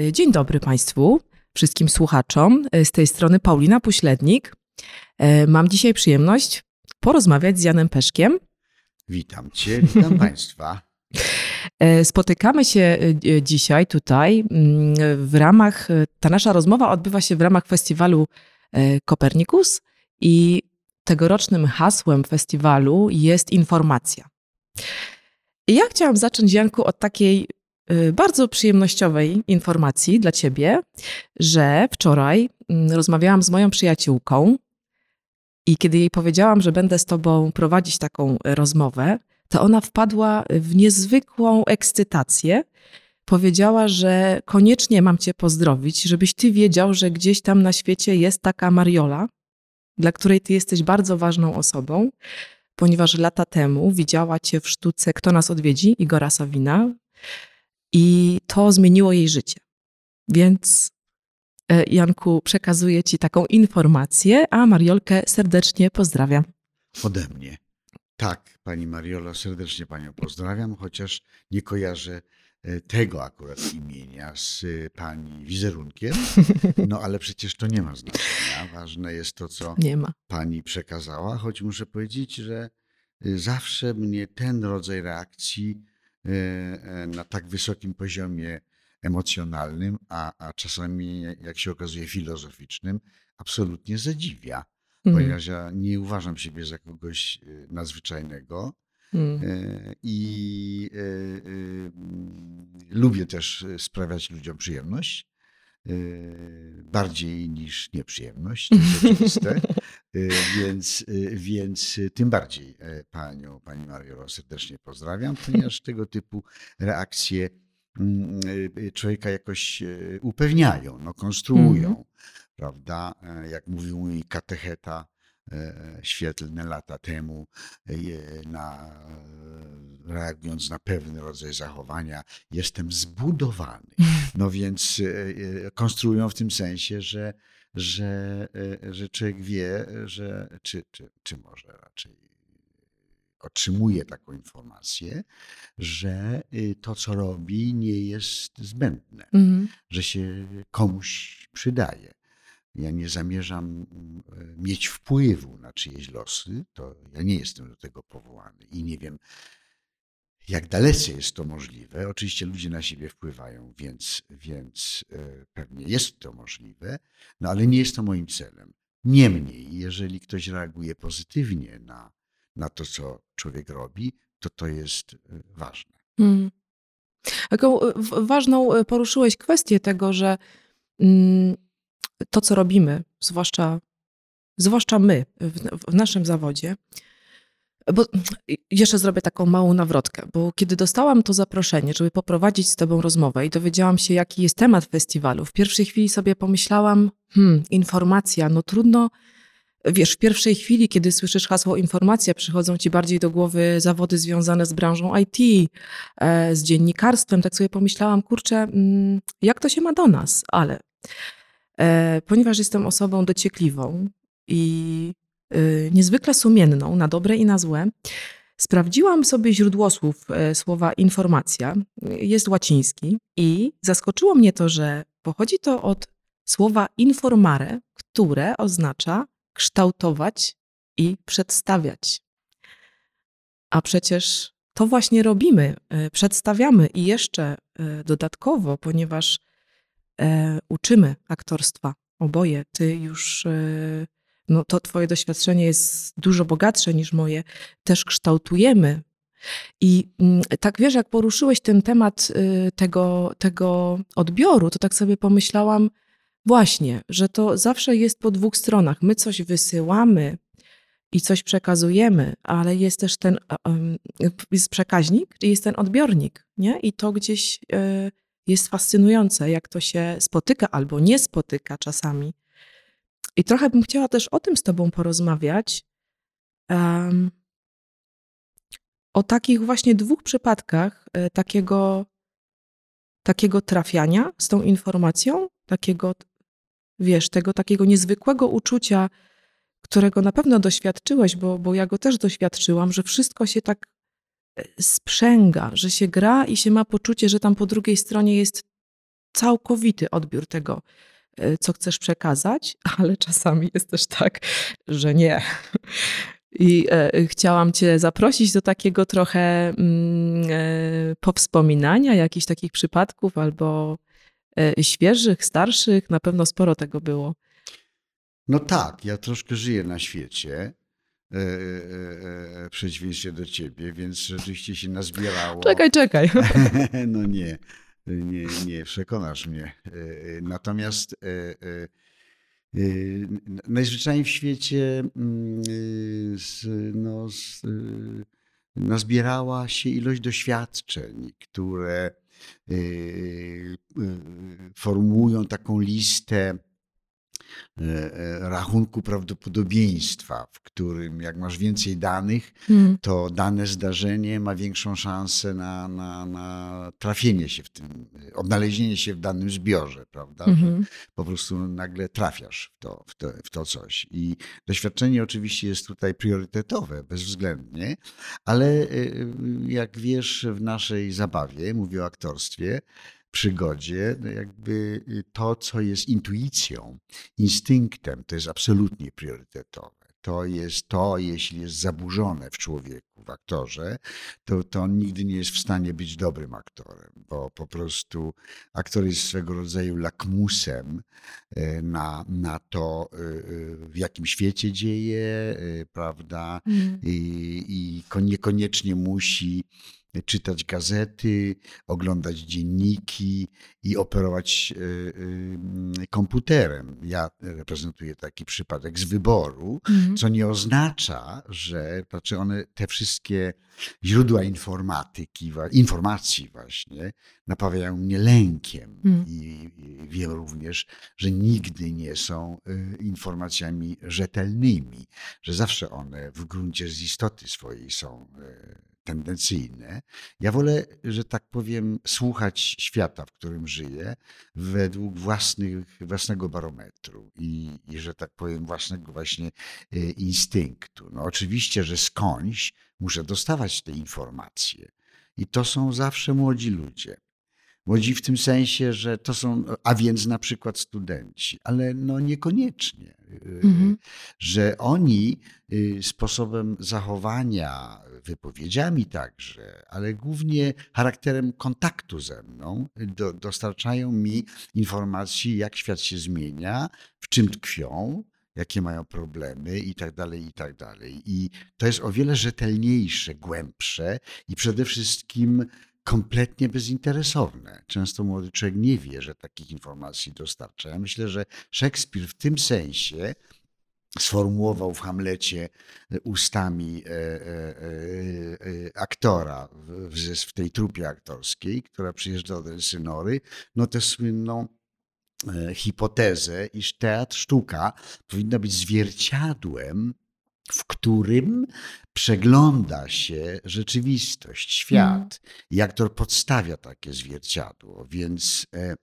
Y, Dzień dobry Państwu, wszystkim słuchaczom. Y, Z tej strony Paulina Puślednik. Y, Mam dzisiaj przyjemność porozmawiać z Janem Peszkiem. Witam Cię, witam Państwa. Spotykamy się dzisiaj tutaj mm, w ramach, ta nasza rozmowa odbywa się w ramach festiwalu Kopernikus i tegorocznym hasłem festiwalu jest informacja. I ja chciałam zacząć, Janku, od takiej bardzo przyjemnościowej informacji dla Ciebie, że wczoraj mm, rozmawiałam z moją przyjaciółką i kiedy jej powiedziałam, że będę z Tobą prowadzić taką y, rozmowę, to ona wpadła w niezwykłą ekscytację. Powiedziała, że koniecznie mam Cię pozdrowić, żebyś Ty wiedział, że gdzieś tam na świecie jest taka Mariola, dla której Ty jesteś bardzo ważną osobą, ponieważ lata temu widziała Cię w sztuce Kto nas odwiedzi Igora Sawina i to zmieniło jej życie. Więc e, Janku, przekazuję Ci taką informację, a Mariolkę serdecznie pozdrawiam. Ode mnie. Tak, Pani Mariolo, serdecznie Panią pozdrawiam, chociaż nie kojarzę e, tego akurat imienia z e, Pani wizerunkiem, no ale przecież to nie ma znaczenia. Ważne jest to, co. Pani przekazała, choć muszę powiedzieć, że zawsze mnie ten rodzaj reakcji na tak wysokim poziomie emocjonalnym, a, a czasami, jak się okazuje, filozoficznym, absolutnie zadziwia, Mm, ponieważ ja nie uważam siebie za kogoś y, nadzwyczajnego. mm, y, I y, y, mm, lubię też y, sprawiać ludziom przyjemność. Y, Bardziej niż nieprzyjemność, oczywiste. Y, Więc, y, więc tym bardziej e, panią, pani Mariolo serdecznie pozdrawiam, ponieważ tego typu reakcje mm, człowieka jakoś y, upewniają, no, konstruują, Mhm. prawda? E, Jak mówił mój katecheta e, świetlne lata temu, e, na, reagując na pewny rodzaj zachowania, jestem zbudowany. No więc e, e, konstruują w tym sensie, że, że, e, że człowiek wie, że czy, czy, czy może raczej otrzymuje taką informację, że y, to, co robi, nie jest zbędne, mhm. że się komuś przydaje. Ja nie zamierzam e, mieć wpływu na czyjeś losy, to ja nie jestem do tego powołany i nie wiem, jak dalece jest to możliwe. Oczywiście ludzie na siebie wpływają, więc, więc e, pewnie jest to możliwe, no ale nie jest to moim celem. Niemniej, jeżeli ktoś reaguje pozytywnie na, na to, co człowiek robi, to to jest e, ważne. Mm. Taką ważną poruszyłeś kwestię tego, że mm, to, co robimy, zwłaszcza, zwłaszcza my w, w naszym zawodzie, bo jeszcze zrobię taką małą nawrotkę, bo kiedy dostałam to zaproszenie, żeby poprowadzić z Tobą rozmowę i dowiedziałam się, jaki jest temat festiwalu, w pierwszej chwili sobie pomyślałam, hmm, informacja, no trudno, wiesz, w pierwszej chwili, kiedy słyszysz hasło informacja, przychodzą Ci bardziej do głowy zawody związane z branżą IT, e, z dziennikarstwem, tak sobie pomyślałam, kurczę, mm, jak to się ma do nas, ale ponieważ jestem osobą dociekliwą i y, niezwykle sumienną, na dobre i na złe, sprawdziłam sobie źródłosłów e, słowa informacja, jest łaciński i zaskoczyło mnie to, że pochodzi to od słowa informare, które oznacza kształtować i przedstawiać. A przecież to właśnie robimy, e, przedstawiamy i jeszcze e, dodatkowo, ponieważ e, uczymy aktorstwa, oboje. Ty już, e, no to twoje doświadczenie jest dużo bogatsze niż moje, też kształtujemy. I mm, tak wiesz, jak poruszyłeś ten temat y, tego, tego odbioru, to tak sobie pomyślałam, właśnie, że to zawsze jest po dwóch stronach. My coś wysyłamy i coś przekazujemy, ale jest też ten jest przekaźnik, i jest ten odbiornik, nie? I to gdzieś y, jest fascynujące, jak to się spotyka albo nie spotyka czasami. I trochę bym chciała też o tym z Tobą porozmawiać. em, o takich właśnie dwóch przypadkach e, takiego, takiego trafiania z tą informacją, takiego, wiesz, tego takiego niezwykłego uczucia, którego na pewno doświadczyłeś, bo, bo ja go też doświadczyłam, że wszystko się tak sprzęga, że się gra i się ma poczucie, że tam po drugiej stronie jest całkowity odbiór tego, e, co chcesz przekazać, ale czasami jest też tak, że nie. I e, chciałam Cię zaprosić do takiego trochę mm, e, powspominania jakichś takich przypadków albo e, świeżych, starszych. Na pewno sporo tego było. No tak, ja troszkę żyję na świecie. E, e, e, przeciwieństwie do ciebie, więc rzeczywiście się nazbierało. Czekaj, czekaj. no nie, nie, nie, przekonasz mnie. E, e, Natomiast e, e, e, najzwyczajniej w świecie mm, e, z, no, z, e, nazbierała się ilość doświadczeń, które e, e, formułują taką listę e, e, rachunku prawdopodobieństwa, w którym jak masz więcej danych, Mm, to dane zdarzenie ma większą szansę na, na, na trafienie się w tym, odnalezienie się w danym zbiorze, prawda? Mhm. po prostu nagle trafiasz w to, w, to, w to coś. I doświadczenie oczywiście jest tutaj priorytetowe, bezwzględnie, ale y, jak wiesz, w naszej zabawie, mówię o aktorstwie, przygodzie, no jakby to, co jest intuicją, instynktem, to jest absolutnie priorytetowe. To jest to, jeśli jest zaburzone w człowieku, w aktorze, to, to on nigdy nie jest w stanie być dobrym aktorem, bo po prostu aktor jest swego rodzaju lakmusem e, na, na to, e, e, w jakim świecie dzieje, prawda, Mm. i, i ko- niekoniecznie musi czytać gazety, oglądać dzienniki i operować y, y, komputerem. Ja reprezentuję taki przypadek z wyboru, Mhm. co nie oznacza, że znaczy one, te wszystkie źródła informatyki, informacji właśnie, napawają mnie lękiem. Mm. I, wiem również, że nigdy nie są y, informacjami rzetelnymi, że zawsze one w gruncie z istoty swojej są tendencyjne. Ja wolę, że tak powiem, słuchać świata, w którym żyję, według własnych, własnego barometru i, i, że tak powiem, własnego właśnie y, instynktu. No oczywiście, że skądś muszę dostawać te informacje. I to są zawsze młodzi ludzie. Młodzi w tym sensie, że to są, a więc na przykład studenci, ale no niekoniecznie. Mhm. Że oni y, sposobem zachowania, wypowiedziami także, ale głównie charakterem kontaktu ze mną, do, dostarczają mi informacji, jak świat się zmienia, w czym tkwią, jakie mają problemy i tak dalej, i tak dalej. I to jest o wiele rzetelniejsze, głębsze i przede wszystkim kompletnie bezinteresowne. Często młody człowiek nie wie, że takich informacji dostarcza. Ja myślę, że Szekspir w tym sensie sformułował w Hamlecie e, ustami e, e, e, e, aktora w, w, tej trupie aktorskiej, która przyjeżdża do Elsynory, no tę słynną e, hipotezę, iż teatr, sztuka powinna być zwierciadłem, w którym przegląda się rzeczywistość, świat. I aktor podstawia takie zwierciadło, więc e,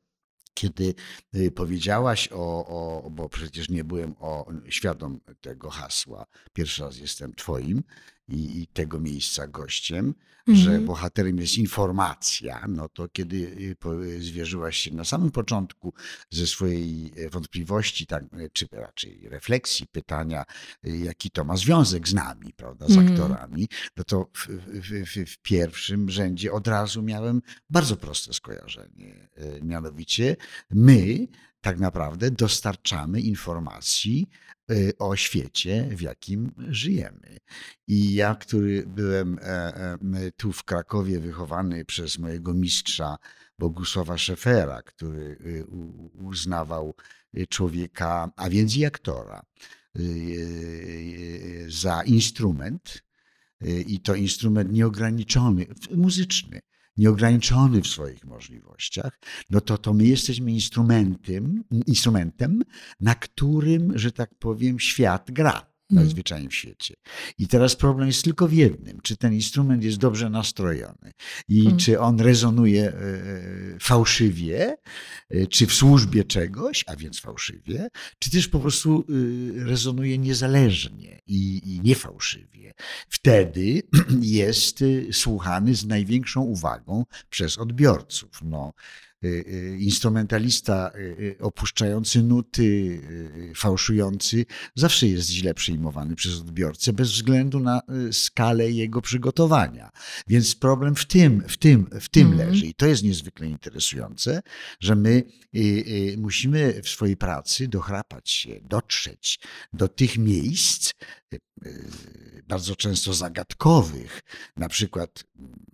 kiedy y, powiedziałaś o, o, bo przecież nie byłem o, świadom tego hasła, pierwszy raz jestem twoim i, i tego miejsca gościem, że Mhm. bohaterem jest informacja, no to kiedy y, po- zwierzyłaś się na samym początku ze swojej e, wątpliwości, tak, e, czy raczej refleksji, pytania, y, jaki to ma związek z nami, prawda, z Mhm. aktorami, no to w, w, w, w pierwszym rzędzie od razu miałem bardzo proste skojarzenie. E, Mianowicie my tak naprawdę dostarczamy informacji e, o świecie, w jakim żyjemy. I ja, który byłem e, e, tu w Krakowie wychowany przez mojego mistrza Bogusława Szefera, który u- uznawał e, człowieka, a więc i aktora, za instrument, i to instrument nieograniczony, muzyczny, nieograniczony w swoich możliwościach, no to, to my jesteśmy instrumentem, instrumentem, na którym, że tak powiem, świat gra. Mhm. Najzwyczajniej w świecie. I teraz problem jest tylko w jednym: czy ten instrument jest dobrze nastrojony i Mhm. czy on rezonuje e, e, fałszywie, e, czy w służbie czegoś, a więc fałszywie, czy też po prostu e, rezonuje niezależnie i, i niefałszywie. Wtedy jest e, słuchany z największą uwagą przez odbiorców. No, instrumentalista opuszczający nuty, fałszujący, zawsze jest źle przyjmowany przez odbiorcę, bez względu na skalę jego przygotowania. Więc problem w tym, w tym, w tym mm. leży. I to jest niezwykle interesujące, że my musimy w swojej pracy dochrapać się, dotrzeć do tych miejsc, bardzo często zagadkowych, na przykład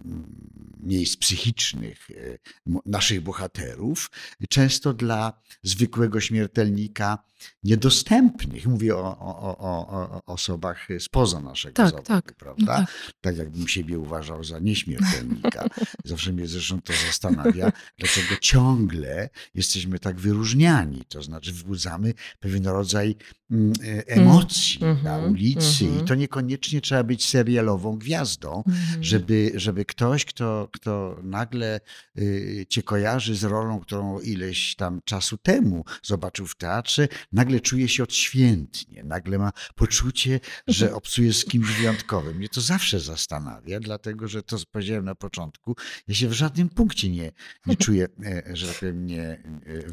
mm, miejsc psychicznych e, naszych bohaterów, często dla zwykłego śmiertelnika niedostępnych. Mówię o, o, o, o osobach spoza naszego tak, zawodu, tak. prawda? No tak. tak jakbym siebie uważał za nieśmiertelnika. Zawsze mnie zresztą to zastanawia, dlaczego ciągle jesteśmy tak wyróżniani. To znaczy wzbudzamy pewien rodzaj emocji mm, na mhm, ulicy mm -hmm. i to niekoniecznie trzeba być serialową gwiazdą, mm -hmm. żeby, żeby ktoś, kto, kto nagle y, cię kojarzy z rolą, którą ileś tam czasu temu zobaczył w teatrze, nagle czuje się odświętnie, nagle ma poczucie, że obcuje z kimś wyjątkowym. Mnie to zawsze zastanawia, dlatego że to powiedziałem na początku, ja się w żadnym punkcie nie, nie czuję, e, że tak powiem, nie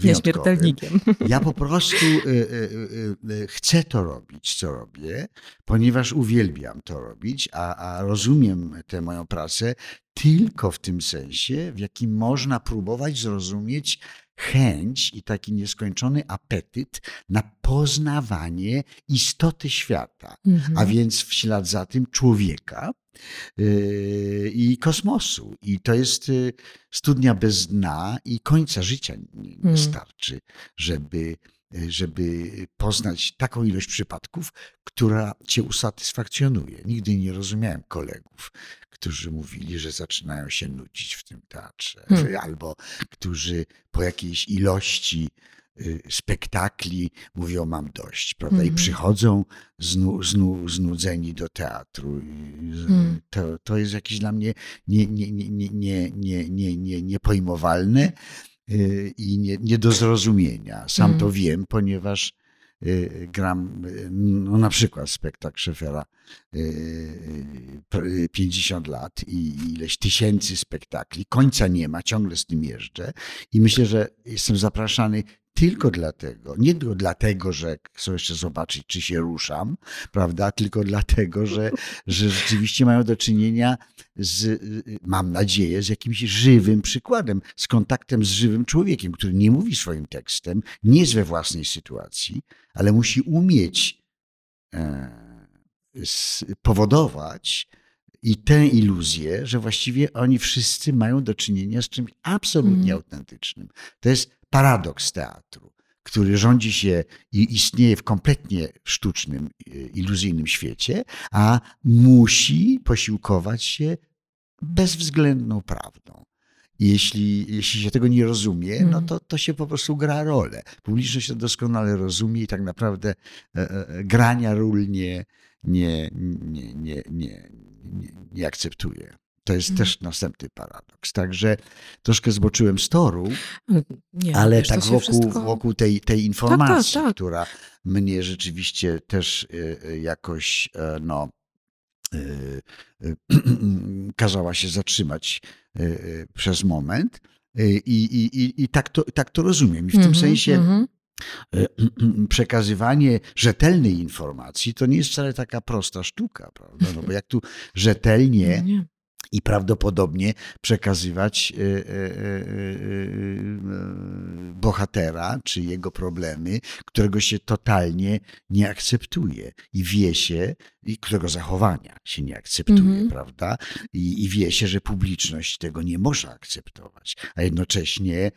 Nieśmiertelnikiem. Ja po prostu e, e, chcę to robić, co robię, ponieważ uwielbiam to robić, a, a rozumiem tę moją pracę tylko w tym sensie, w jakim można próbować zrozumieć chęć i taki nieskończony apetyt na poznawanie istoty świata, mhm. a więc w ślad za tym człowieka yy, i kosmosu. I to jest yy, studnia bez dna i końca życia nie, nie mhm. starczy, żeby E, żeby poznać taką ilość przypadków, która cię usatysfakcjonuje. Nigdy nie rozumiałem kolegów, którzy mówili, że zaczynają się nudzić w tym teatrze, hmm. albo którzy po jakiejś ilości y, spektakli mówią mam dość, prawda? -hmm. I mhm. przychodzą znu, znu, znudzeni do teatru. Hmm. To, to jest jakieś dla mnie nie, nie, nie, nie, nie, nie, nie, niepojmowalne. Nie i nie, nie do zrozumienia. Sam hmm. to wiem, ponieważ Y, gram y, no na przykład spektakl Szefera 50 y, lat i ileś tysięcy spektakli. Końca nie ma, ciągle z tym jeżdżę i myślę, że jestem zapraszany tylko dlatego, nie tylko dlatego, że chcą jeszcze zobaczyć, czy się ruszam, prawda, tylko dlatego, że, że rzeczywiście mają do czynienia z, mam nadzieję, z jakimś żywym przykładem, z kontaktem z żywym człowiekiem, który nie mówi swoim tekstem, nie jest we własnej sytuacji, ale musi umieć e, powodować i tę iluzję, że właściwie oni wszyscy mają do czynienia z czymś absolutnie mm. autentycznym. To jest paradoks teatru, który rządzi się i istnieje w kompletnie sztucznym, e, iluzyjnym świecie, a musi posiłkować się bezwzględną prawdą. Jeśli, jeśli się tego nie rozumie, no mhm. to, to się po prostu gra rolę. Publiczność to doskonale rozumie i tak naprawdę e, e, grania ról nie, nie, nie, nie, nie, nie, nie akceptuje. To jest mhm. też następny paradoks. Także troszkę zboczyłem z toru, nie, ale wiesz, tak wokół, wszystko... wokół tej, tej informacji, tak, tak, tak. która mnie rzeczywiście też e, jakoś no, kazała się zatrzymać przez moment. I, i, i tak, to, tak to rozumiem. I w mm -hmm, tym mhm, sensie mm -hmm. przekazywanie rzetelnej informacji to nie jest wcale taka prosta sztuka, prawda? No bo jak tu rzetelnie i prawdopodobnie przekazywać e, e, e, bohatera czy jego problemy, którego się totalnie nie akceptuje i wie się, i którego zachowania się nie akceptuje, mm -hmm. prawda? I, I wie się, że publiczność tego nie może akceptować, a jednocześnie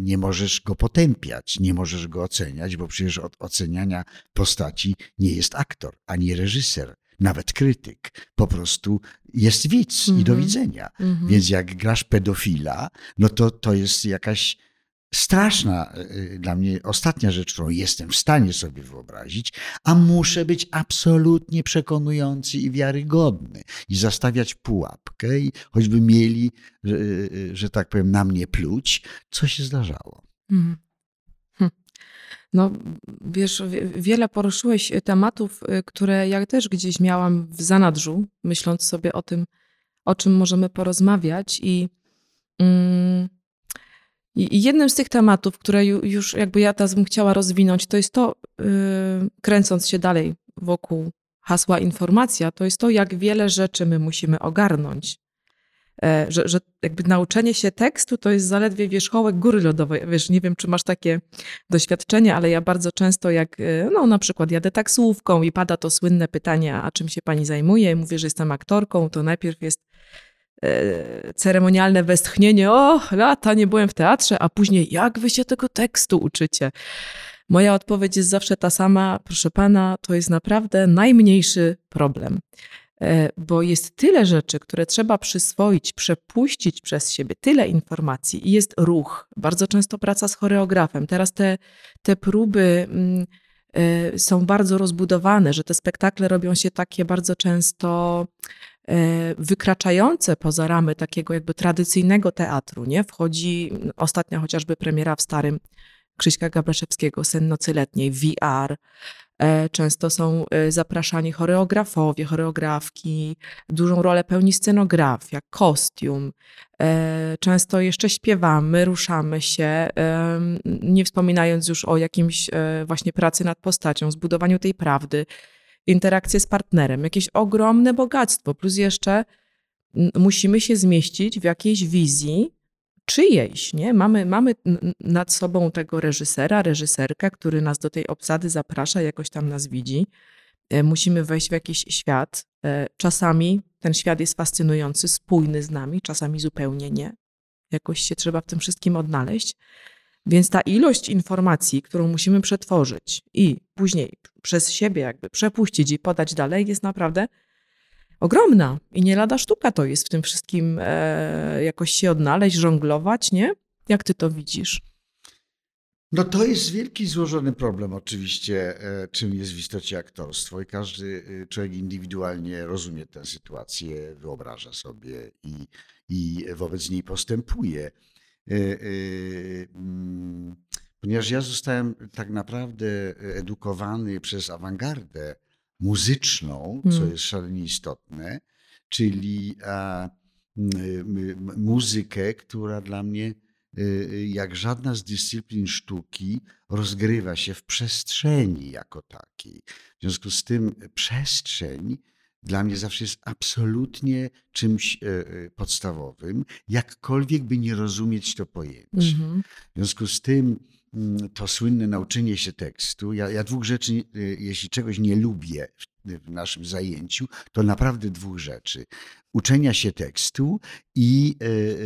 nie możesz go potępiać, nie możesz go oceniać, bo przecież od oceniania postaci nie jest aktor ani reżyser nawet krytyk. Po prostu jest widz mm -hmm. i do mhm. widzenia. Mm -hmm. Więc jak grasz pedofila, no to to jest jakaś straszna e, e, dla mnie ostatnia rzecz, którą jestem w stanie sobie wyobrazić, a muszę być absolutnie przekonujący i wiarygodny i zastawiać pułapkę i choćby mieli, że, e, że tak powiem, na mnie pluć, co się zdarzało. Mm. No, wiesz, wiele poruszyłeś e, tematów, e, które ja też gdzieś miałam w zanadrzu, myśląc sobie o tym, o czym możemy porozmawiać. I mm, I jednym z tych tematów, które już jakby ja teraz bym chciała rozwinąć, to jest to, yy, kręcąc się dalej wokół hasła informacja, to jest to, jak wiele rzeczy my musimy ogarnąć. E, że, że jakby nauczenie się tekstu to jest zaledwie wierzchołek góry lodowej. Wiesz, nie wiem, czy masz takie doświadczenie, ale ja bardzo często jak, e, no na przykład jadę taksówką i pada to słynne pytanie, a czym się pani zajmuje? mówię, że jestem aktorką, to najpierw jest e, ceremonialne westchnienie, o, lata nie byłem w teatrze, a później, jak wy się tego tekstu uczycie? Moja odpowiedź jest zawsze ta sama, proszę pana, to jest naprawdę najmniejszy problem. E, bo jest tyle rzeczy, które trzeba przyswoić, przepuścić przez siebie, tyle informacji i jest ruch, bardzo często praca z choreografem. Teraz te, te próby mm, e, są bardzo rozbudowane, że te spektakle robią się takie bardzo często e, wykraczające poza ramy takiego jakby tradycyjnego teatru, nie? Wchodzi ostatnia chociażby premiera w Starym Krzyśka Gabraszewskiego, Sen nocy letniej, VR, E, często są e, zapraszani choreografowie, choreografki, dużą rolę pełni scenografia, kostium. E, często jeszcze śpiewamy, ruszamy się, nie wspominając już o jakimś właśnie pracy nad postacią, zbudowaniu tej prawdy, interakcje z partnerem, jakieś ogromne bogactwo, plus jeszcze musimy się zmieścić w jakiejś wizji, czyjejś, nie? Mamy, mamy nad sobą tego reżysera, reżyserkę, który nas do tej obsady zaprasza, jakoś tam nas widzi. E, musimy wejść w jakiś świat. E, czasami ten świat jest fascynujący, spójny z nami, czasami zupełnie nie. Jakoś się trzeba w tym wszystkim odnaleźć. Więc ta ilość informacji, którą musimy przetworzyć i później przez siebie jakby przepuścić i podać dalej, jest naprawdę ogromna i nie lada sztuka to jest w tym wszystkim e, jakoś się odnaleźć, żonglować, nie? Jak ty to widzisz? No to jest wielki, złożony problem oczywiście, e, czym jest w istocie aktorstwo i każdy e, człowiek indywidualnie rozumie tę sytuację, wyobraża sobie i, i wobec niej postępuje. E, mm, ponieważ ja zostałem tak naprawdę edukowany przez awangardę muzyczną, co hmm. jest szalenie istotne, czyli a, muzykę, która dla mnie, y, y, jak żadna z dyscyplin sztuki, rozgrywa się w przestrzeni jako takiej. W związku z tym przestrzeń dla mnie zawsze jest absolutnie czymś e, e, podstawowym, jakkolwiek by nie rozumieć to pojęcie. Mm -hmm. W związku z tym to słynne nauczenie się tekstu. Ja, ja dwóch rzeczy, y, jeśli czegoś nie lubię w, naszym zajęciu, to naprawdę dwóch rzeczy. Uczenia się tekstu i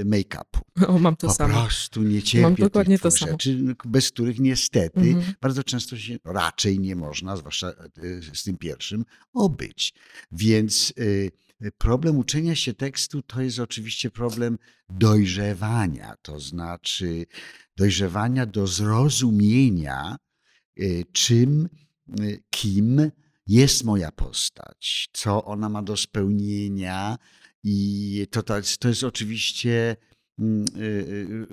y, make-upu. O, mam to po samo. Po prostu nie cierpię mam dokładnie to rzeczy, bez których niestety mhm. bardzo często się raczej nie można, zwłaszcza y, z tym pierwszym, obyć. Więc problem uczenia się tekstu to jest oczywiście problem dojrzewania, to znaczy dojrzewania do zrozumienia, y, czym, y, kim jest moja postać, co ona ma do spełnienia. I to, to, jest, to jest oczywiście mm, y,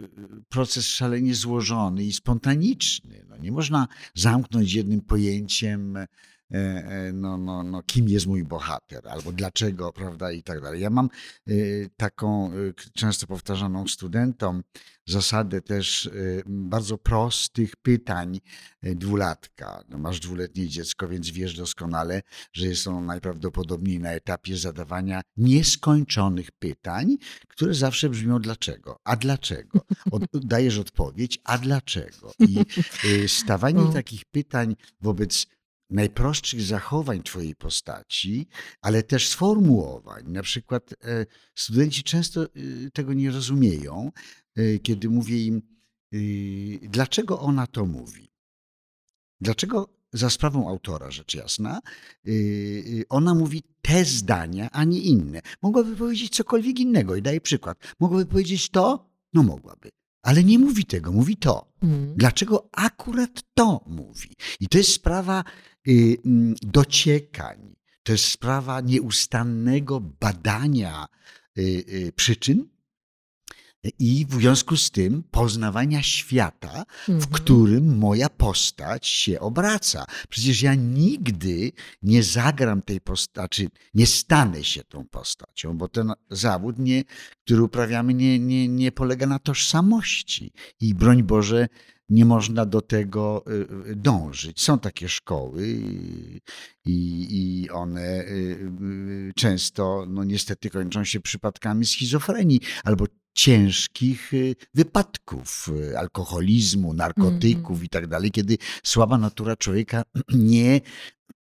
proces szalenie złożony i spontaniczny. No nie można zamknąć jednym pojęciem no, no, no, kim jest mój bohater, albo dlaczego, prawda, i tak dalej. Ja mam e, taką często powtarzaną studentom zasadę też bardzo prostych pytań dwulatka. No, masz dwuletnie dziecko, więc wiesz doskonale, że jest ono najprawdopodobniej na etapie zadawania nieskończonych pytań, które zawsze brzmią dlaczego, a dlaczego. Od, dajesz odpowiedź, a dlaczego. I stawanie takich pytań wobec najprostszych zachowań Twojej postaci, ale też sformułowań. Na przykład e, studenci często e, tego nie rozumieją, e, kiedy mówię im, dlaczego ona to mówi. Dlaczego za sprawą autora, rzecz jasna, ona mówi te zdania, a nie inne. Mogłaby powiedzieć cokolwiek innego i daję przykład. Mogłaby powiedzieć to? No mogłaby. Ale nie mówi tego, mówi to. Mhm. Dlaczego akurat to mówi? I to jest sprawa Y, mm, dociekań. To jest sprawa nieustannego badania y, y, przyczyn i w związku z tym poznawania świata, w Mhm. którym moja postać się obraca. Przecież ja nigdy nie zagram tej postaci, nie stanę się tą postacią, bo ten zawód, nie, który uprawiamy, nie, nie, nie polega na tożsamości. I broń Boże, nie można do tego y, y, dążyć. Są takie szkoły i, i, one y, często, no niestety, kończą się przypadkami schizofrenii albo ciężkich y, wypadków, y, alkoholizmu, narkotyków i tak dalej, kiedy słaba natura człowieka nie,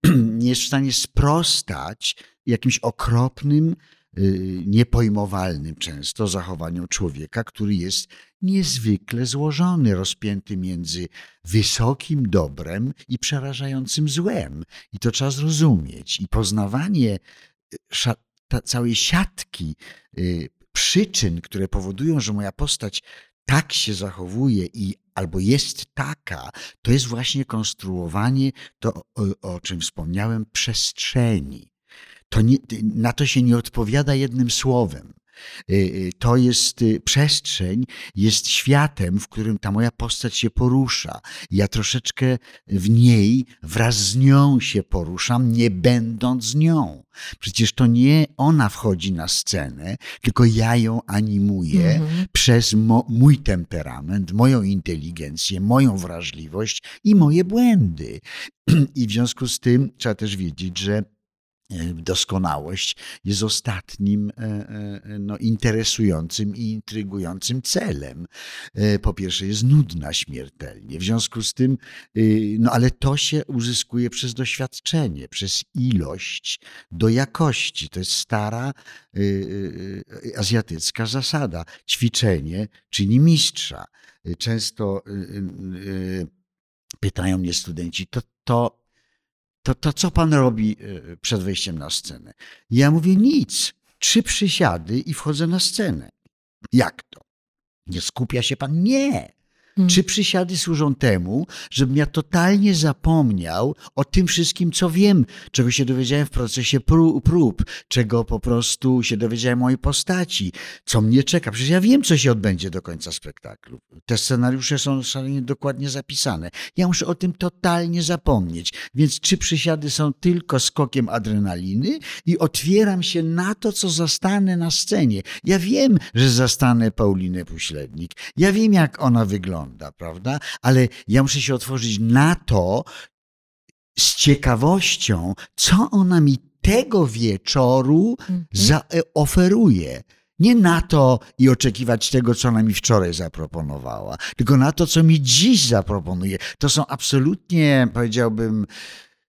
nie jest w stanie sprostać jakimś okropnym, y, niepojmowalnym często zachowaniom człowieka, który jest niezwykle złożony, rozpięty między wysokim dobrem i przerażającym złem. I to trzeba zrozumieć. I poznawanie całej siatki przyczyn, które powodują, że moja postać tak się zachowuje i albo jest taka, to jest właśnie konstruowanie to, o, o czym wspomniałem, przestrzeni. To nie, na to się nie odpowiada jednym słowem. Y, y, To jest y, przestrzeń, jest światem, w którym ta moja postać się porusza. Ja troszeczkę w niej wraz z nią się poruszam, nie będąc z nią. Przecież to nie ona wchodzi na scenę, tylko ja ją animuję Mhm. przez mój temperament, moją inteligencję, moją wrażliwość i moje błędy. I w związku z tym trzeba też wiedzieć, że doskonałość jest ostatnim e, e, no, interesującym i intrygującym celem. E, Po pierwsze, jest nudna śmiertelnie. W związku z tym, y, no ale to się uzyskuje przez doświadczenie, przez ilość do jakości. To jest stara y, y, azjatycka zasada. Ćwiczenie czyni mistrza. Często pytają mnie studenci, to, to, to, to co pan robi y, przed wejściem na scenę? Ja mówię nic. Trzy przysiady i wchodzę na scenę. Jak to? Nie skupia się pan? Nie. Mhm. Trzy przysiady służą temu, żebym ja totalnie zapomniał o tym wszystkim, co wiem, czego się dowiedziałem w procesie pró- prób, czego po prostu się dowiedziałem o mojej postaci, co mnie czeka. Przecież ja wiem, co się odbędzie do końca spektaklu. Te scenariusze są szalenie dokładnie zapisane. Ja muszę o tym totalnie zapomnieć. Więc trzy przysiady są tylko skokiem adrenaliny i otwieram się na to, co zastanę na scenie. Ja wiem, że zastanę Paulinę Puślednik. Ja wiem, jak ona wygląda, prawda? Ale ja muszę się otworzyć na to z ciekawością, co ona mi tego wieczoru Mhm. zaoferuje. Nie na to i oczekiwać tego, co ona mi wczoraj zaproponowała, tylko na to, co mi dziś zaproponuje. To są absolutnie, powiedziałbym,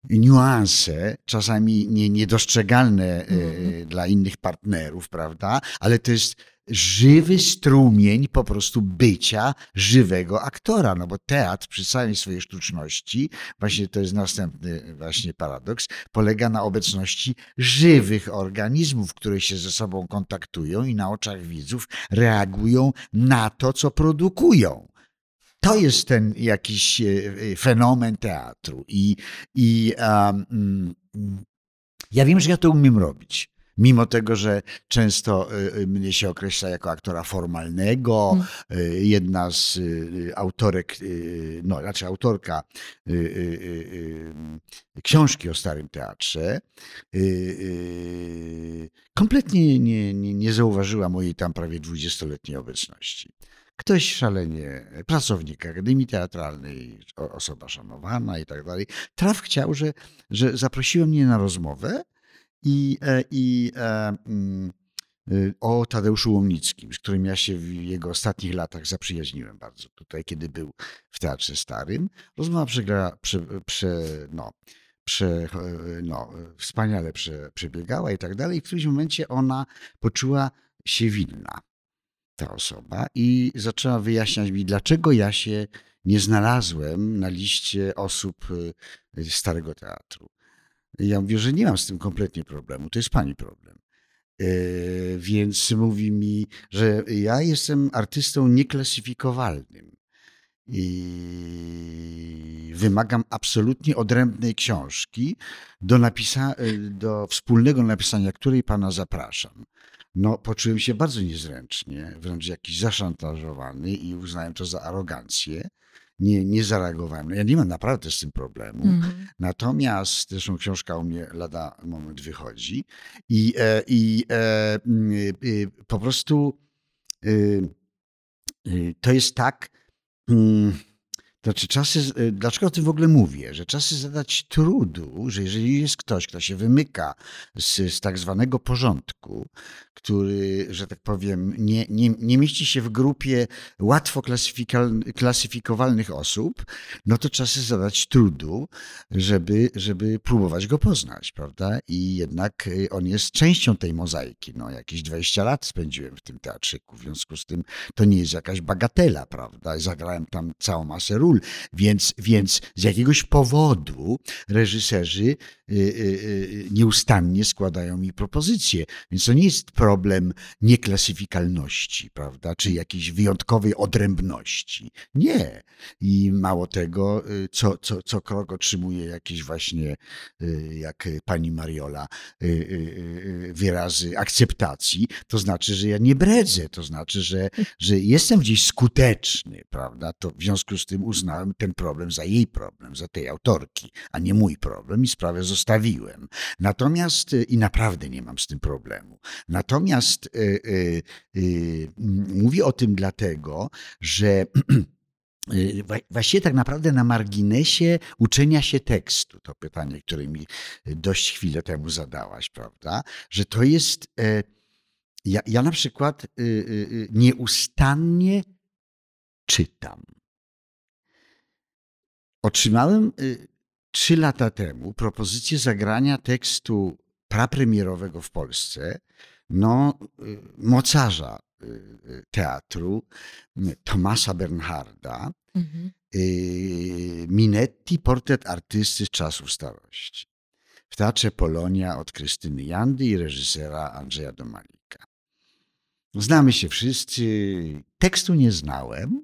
niuanse, czasami nie, niedostrzegalne e, Mhm. dla innych partnerów, prawda? Ale to jest żywy strumień po prostu bycia żywego aktora, no bo teatr przy całej swojej sztuczności, właśnie to jest następny właśnie paradoks, polega na obecności żywych organizmów, które się ze sobą kontaktują i na oczach widzów reagują na to, co produkują. To jest ten jakiś e, e, fenomen teatru. I, i um, ja wiem, że ja to umiem robić. Mimo tego, że często e, e, mnie się określa jako aktora formalnego, Mm. e, jedna z autorek, no raczej autorka książki o Starym Teatrze, kompletnie nie, nie, nie zauważyła mojej tam prawie 20-letniej obecności. Ktoś szalenie, pracownik Akademii Teatralnej, osoba szanowana i tak dalej, traf chciał, że, że zaprosiłem mnie na rozmowę i, e, i e, mm, y, o Tadeuszu Łomnickim, z którym ja się w jego ostatnich latach zaprzyjaźniłem bardzo tutaj, kiedy był w Teatrze Starym. Rozmowa przegra, prze, prze, no, prze, no, wspaniale prze, przebiegała i tak dalej. W którymś momencie ona poczuła się winna, ta osoba, i zaczęła wyjaśniać mi, dlaczego ja się nie znalazłem na liście osób y, Starego Teatru. Ja mówię, że nie mam z tym kompletnie problemu, to jest pani problem. E, Więc mówi mi, że ja jestem artystą nieklasyfikowalnym. i wymagam absolutnie odrębnej książki do, napisa- do wspólnego napisania której pana zapraszam. No, poczułem się bardzo niezręcznie, wręcz jakiś zaszantażowany i uznałem to za arogancję. Nie, nie zareagowałem. Ja nie mam naprawdę z tym problemu. Mhm. Natomiast zresztą książka u mnie lada moment wychodzi i, e, i e, mm, y, po prostu y, y, to jest tak. mm, Znaczy czasy, y, dlaczego o tym w ogóle mówię? Że czasy zadać trudu, że jeżeli jest ktoś, kto się wymyka z, z tak zwanego porządku, który, że tak powiem, nie, nie, nie mieści się w grupie łatwo klasyfikowalnych osób, no to czasy zadać trudu, żeby, żeby próbować go poznać, prawda? I jednak y, on jest częścią tej mozaiki. No, jakieś 20 lat spędziłem w tym teatrzyku, w związku z tym to nie jest jakaś bagatela, prawda? Zagrałem tam całą masę ról, więc, więc z jakiegoś powodu reżyserzy nieustannie składają mi propozycje. Więc to nie jest problem nieklasyfikalności, prawda? Czy jakiejś wyjątkowej odrębności. Nie. I mało tego, y, co, co, co krok otrzymuję jakieś właśnie, y, jak pani Mariola, y, y, y, wyrazy akceptacji, to znaczy, że ja nie bredzę, to znaczy, że, że jestem gdzieś skuteczny, prawda? To w związku z tym uznałem ten problem za jej problem, za tej autorki, a nie mój problem i sprawę zostawiłem. Natomiast, y, i naprawdę nie mam z tym problemu, natomiast y, y, y, m, mówię o tym dlatego, że Y, Właściwie tak naprawdę na marginesie uczenia się tekstu, to pytanie, które mi dość chwilę temu zadałaś, prawda? Że to jest. e, Ja, ja na przykład y, y, y, nieustannie czytam. Otrzymałem y, trzy lata temu propozycję zagrania tekstu prapremierowego w Polsce, no, y, mocarza y, y, teatru, Tomasa Bernharda, Mhm. Minetti, portret artysty z czasów starości. W Teatrze Polonia od Krystyny Jandy i reżysera Andrzeja Domalika. Znamy się wszyscy. Tekstu nie znałem,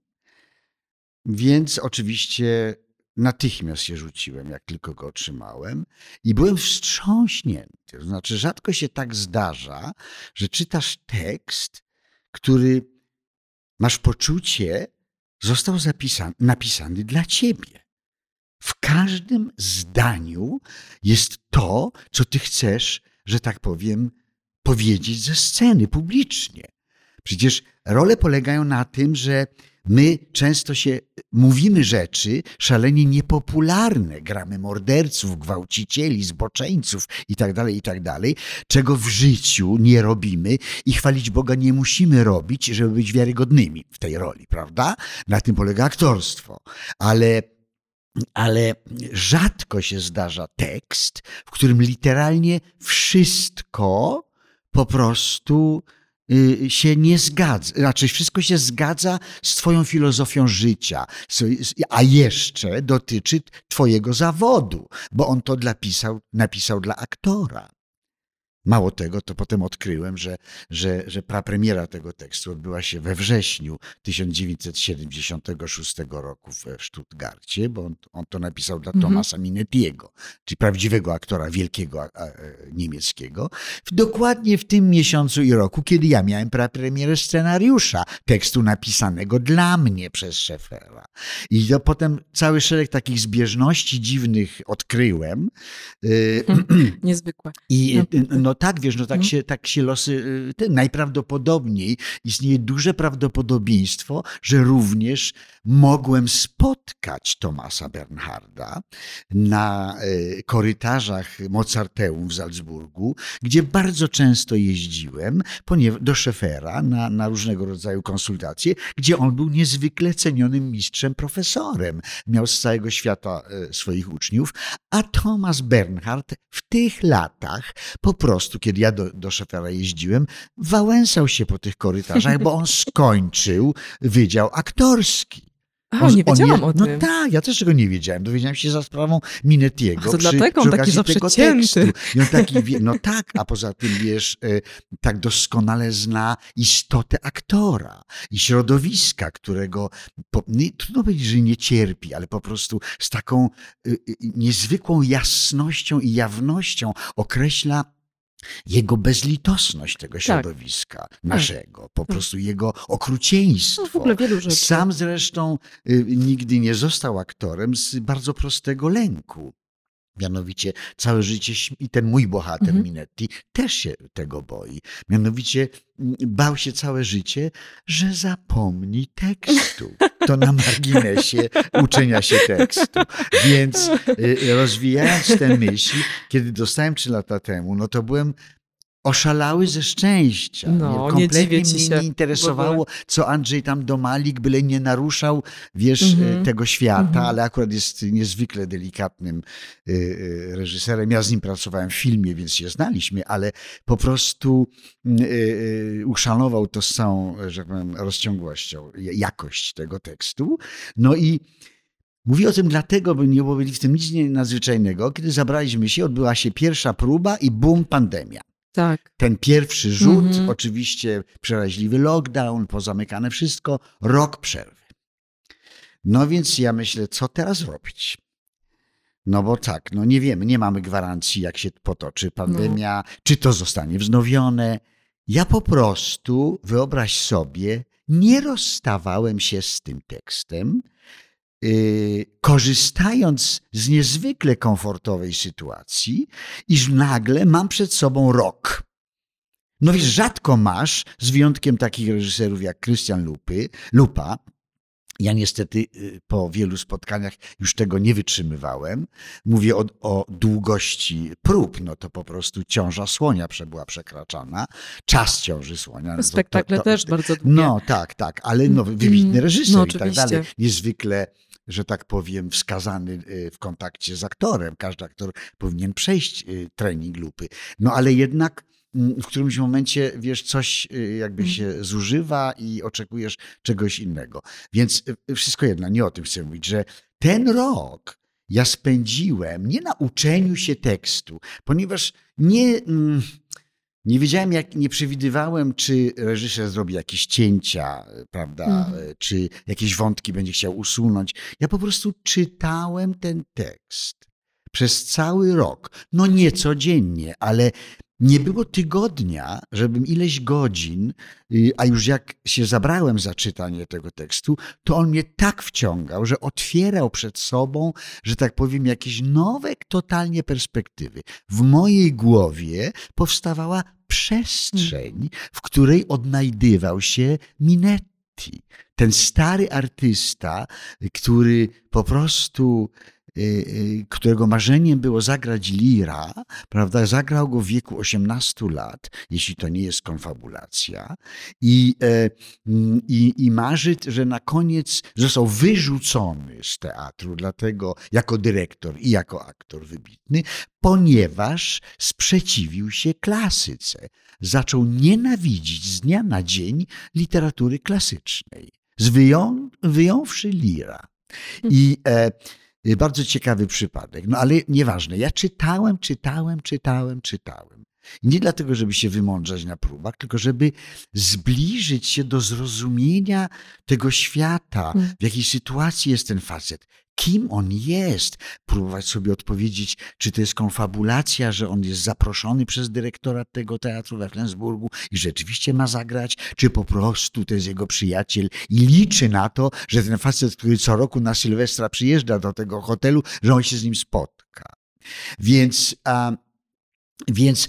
więc oczywiście natychmiast się rzuciłem, jak tylko go otrzymałem i byłem wstrząśnięty. To znaczy, rzadko się tak zdarza, że czytasz tekst, który masz poczucie, został zapisany, napisany dla ciebie. W każdym zdaniu jest to, co ty chcesz, że tak powiem, powiedzieć ze sceny publicznie. Przecież role polegają na tym, że my często się mówimy rzeczy szalenie niepopularne, gramy morderców, gwałcicieli, zboczeńców itd., itd., czego w życiu nie robimy i chwalić Boga nie musimy robić, żeby być wiarygodnymi w tej roli, prawda? Na tym polega aktorstwo. Ale ale rzadko się zdarza tekst, w którym literalnie wszystko po prostu się nie zgadza. Raczej wszystko się zgadza z Twoją filozofią życia, a jeszcze dotyczy Twojego zawodu, bo on to dla pisał, napisał dla aktora. Mało tego, to potem odkryłem, że, że, że prapremiera tego tekstu odbyła się we wrześniu 1976 roku w Stuttgarcie, bo on, on to napisał dla Mhm. Tomasa Minettiego, czyli prawdziwego aktora wielkiego a, a, niemieckiego, w, dokładnie w tym miesiącu i roku, kiedy ja miałem prapremierę scenariusza, tekstu napisanego dla mnie przez Szefera. I to potem cały szereg takich zbieżności dziwnych odkryłem. Y, Niezwykłe. i No. No tak, wiesz, no tak Mhm. się, tak się losy, y, te, najprawdopodobniej istnieje duże prawdopodobieństwo, że również mogłem spotkać Tomasa Bernharda na y, korytarzach Mozarteum w Salzburgu, gdzie bardzo często jeździłem do Szefera na, na różnego rodzaju konsultacje, gdzie on był niezwykle cenionym mistrzem, profesorem. Miał z całego świata y, swoich uczniów, a Thomas Bernhard w tych latach po prostu, kiedy ja do, do szefera jeździłem, wałęsał się po tych korytarzach, bo on skończył Wydział Aktorski. A, nie wiedziałam je, o no tym. No tak, ja też tego nie wiedziałem. Dowiedziałem się za sprawą Minetiego. A to dlatego on taki zawsze cięty. I on taki, wie, no tak, a poza tym, wiesz, e, tak doskonale zna istotę aktora i środowiska, którego po, nie, trudno powiedzieć, że nie cierpi, ale po prostu z taką y, y, niezwykłą jasnością i jawnością określa jego bezlitosność tego tak. środowiska tak. naszego, po tak. prostu jego okrucieństwo. No, w ogóle wielu rzeczy. Sam zresztą y, nigdy nie został aktorem z bardzo prostego lęku. Mianowicie całe życie, i ten mój bohater mhm. Minetti też się tego boi. Mianowicie mm, bał się całe życie, że zapomni tekstu. To na marginesie uczenia się tekstu. Więc y, rozwijając tę myśl, kiedy dostałem trzy lata temu, no to byłem oszalały ze szczęścia. No, Kompletnie nie mnie nie interesowało, co Andrzej tam domalik, byle nie naruszał, wiesz, mm -hmm. tego świata, mm -hmm. ale akurat jest niezwykle delikatnym y, y, reżyserem. Ja z nim pracowałem w filmie, więc się znaliśmy, ale po prostu y, uszanował to z całą, że powiem, rozciągłością, jakość tego tekstu. No i Mówię o tym dlatego, by nie było w tym nic nadzwyczajnego. Kiedy zabraliśmy się, odbyła się pierwsza próba i bum, pandemia. Tak. Ten pierwszy rzut, mhm. oczywiście przeraźliwy lockdown, pozamykane wszystko, rok przerwy. No więc ja myślę, co teraz robić? No bo tak, no nie wiemy, nie mamy gwarancji, jak się potoczy pandemia, no. czy to zostanie wznowione. Ja po prostu, wyobraź sobie, nie rozstawałem się z tym tekstem, korzystając z niezwykle komfortowej sytuacji, iż nagle mam przed sobą rok. No wiesz, rzadko masz, z wyjątkiem takich reżyserów jak Lupy, Lupa, ja niestety y, po wielu spotkaniach już tego nie wytrzymywałem. Mówię o, o, długości prób, no to po prostu ciąża słonia była przekraczana, czas ciąży słonia. No Spektakle to, to, to, też bardzo długie. No tak, tak, ale no, wybitny reżyser no, i tak dalej. Niezwykle że tak powiem, wskazany y, w kontakcie z aktorem. Każdy aktor powinien przejść y, trening lupy. No ale jednak mm, w którymś momencie, wiesz, coś y, jakby mhm. się zużywa i oczekujesz czegoś innego. Więc wszystko jedno, nie o tym chcę mówić, że ten rok ja spędziłem nie na uczeniu się tekstu, ponieważ nie. Mm, nie wiedziałem, jak, nie przewidywałem, czy reżyser zrobi jakieś cięcia, prawda, mhm. czy jakieś wątki będzie chciał usunąć. Ja po prostu czytałem ten tekst przez cały rok. No nie codziennie, ale nie było tygodnia, żebym ileś godzin, y, a już jak się zabrałem za czytanie tego tekstu, to on mnie tak wciągał, że otwierał przed sobą, że tak powiem, jakieś nowe totalnie perspektywy. W mojej głowie powstawała przestrzeń, w której odnajdywał się Minetti. Ten stary artysta, który po prostu Y, y, którego marzeniem było zagrać Lira, prawda, zagrał go w wieku 18 lat, jeśli to nie jest konfabulacja, i, e, mm, i, i marzy, że na koniec został wyrzucony z teatru, dlatego jako dyrektor i jako aktor wybitny, ponieważ sprzeciwił się klasyce. Zaczął nienawidzić z dnia na dzień literatury klasycznej, wyją, wyjąwszy Lira. I e, Y, bardzo ciekawy przypadek. No ale nieważne. Ja czytałem, czytałem, czytałem, czytałem. Nie dlatego, żeby się wymądrzać na próbach, tylko żeby zbliżyć się do zrozumienia tego świata, hmm. w jakiej sytuacji jest ten facet, kim on jest, próbować sobie odpowiedzieć, czy to jest konfabulacja, że on jest zaproszony przez dyrektora tego teatru we Flensburgu i rzeczywiście ma zagrać, czy po prostu to jest jego przyjaciel i liczy na to, że ten facet, który co roku na Sylwestra przyjeżdża do tego hotelu, że on się z nim spotka. Więc, a, więc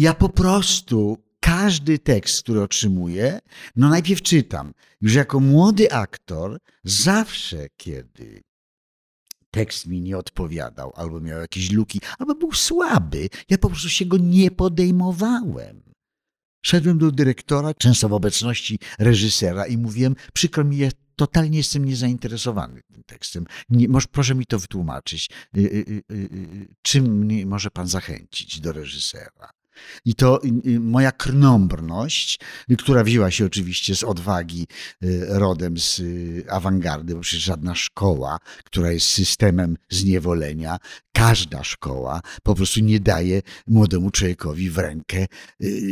ja po prostu każdy tekst, który otrzymuję, no najpierw czytam. Już jako młody aktor, zawsze kiedy tekst mi nie odpowiadał, albo miał jakieś luki, albo był słaby. Ja po prostu się go nie podejmowałem. Szedłem do dyrektora, często w obecności reżysera i mówiłem, przykro mi, ja totalnie jestem niezainteresowany tym tekstem. Nie, może, proszę mi to wytłumaczyć. Y, y, y, czym mnie może pan zachęcić do reżysera? I to moja krnąbrność, która wzięła się oczywiście z odwagi rodem z awangardy, bo przecież żadna szkoła, która jest systemem zniewolenia, każda szkoła po prostu nie daje młodemu człowiekowi w rękę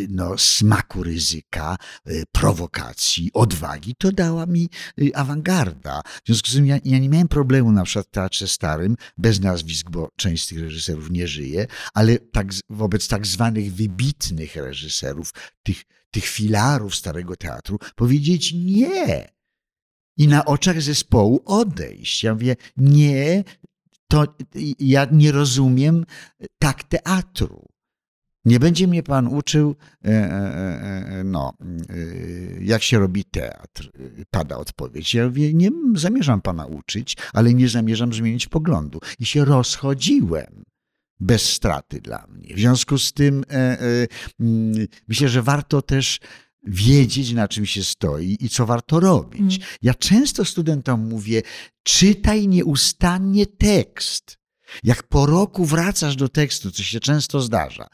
no, smaku ryzyka, prowokacji, odwagi. To dała mi awangarda. W związku z tym ja, ja nie miałem problemu na przykład w Teatrze Starym, bez nazwisk, bo część z tych reżyserów nie żyje, ale tak, wobec tak zwanych wybitnych reżyserów, tych, tych filarów Starego Teatru, powiedzieć nie. I na oczach zespołu odejść. Ja mówię, nie, to ja nie rozumiem tak teatru. Nie będzie mnie pan uczył, e, e, e, no, jak się robi teatr, pada odpowiedź. Ja mówię, nie zamierzam pana uczyć, ale nie zamierzam zmienić poglądu. I się rozchodziłem bez straty dla mnie. W związku z tym mm, myślę, że warto też wiedzieć, na czym się stoi i co warto robić. Mm. Ja często studentom mówię, czytaj nieustannie tekst. Jak po roku wracasz do tekstu, co się często zdarza,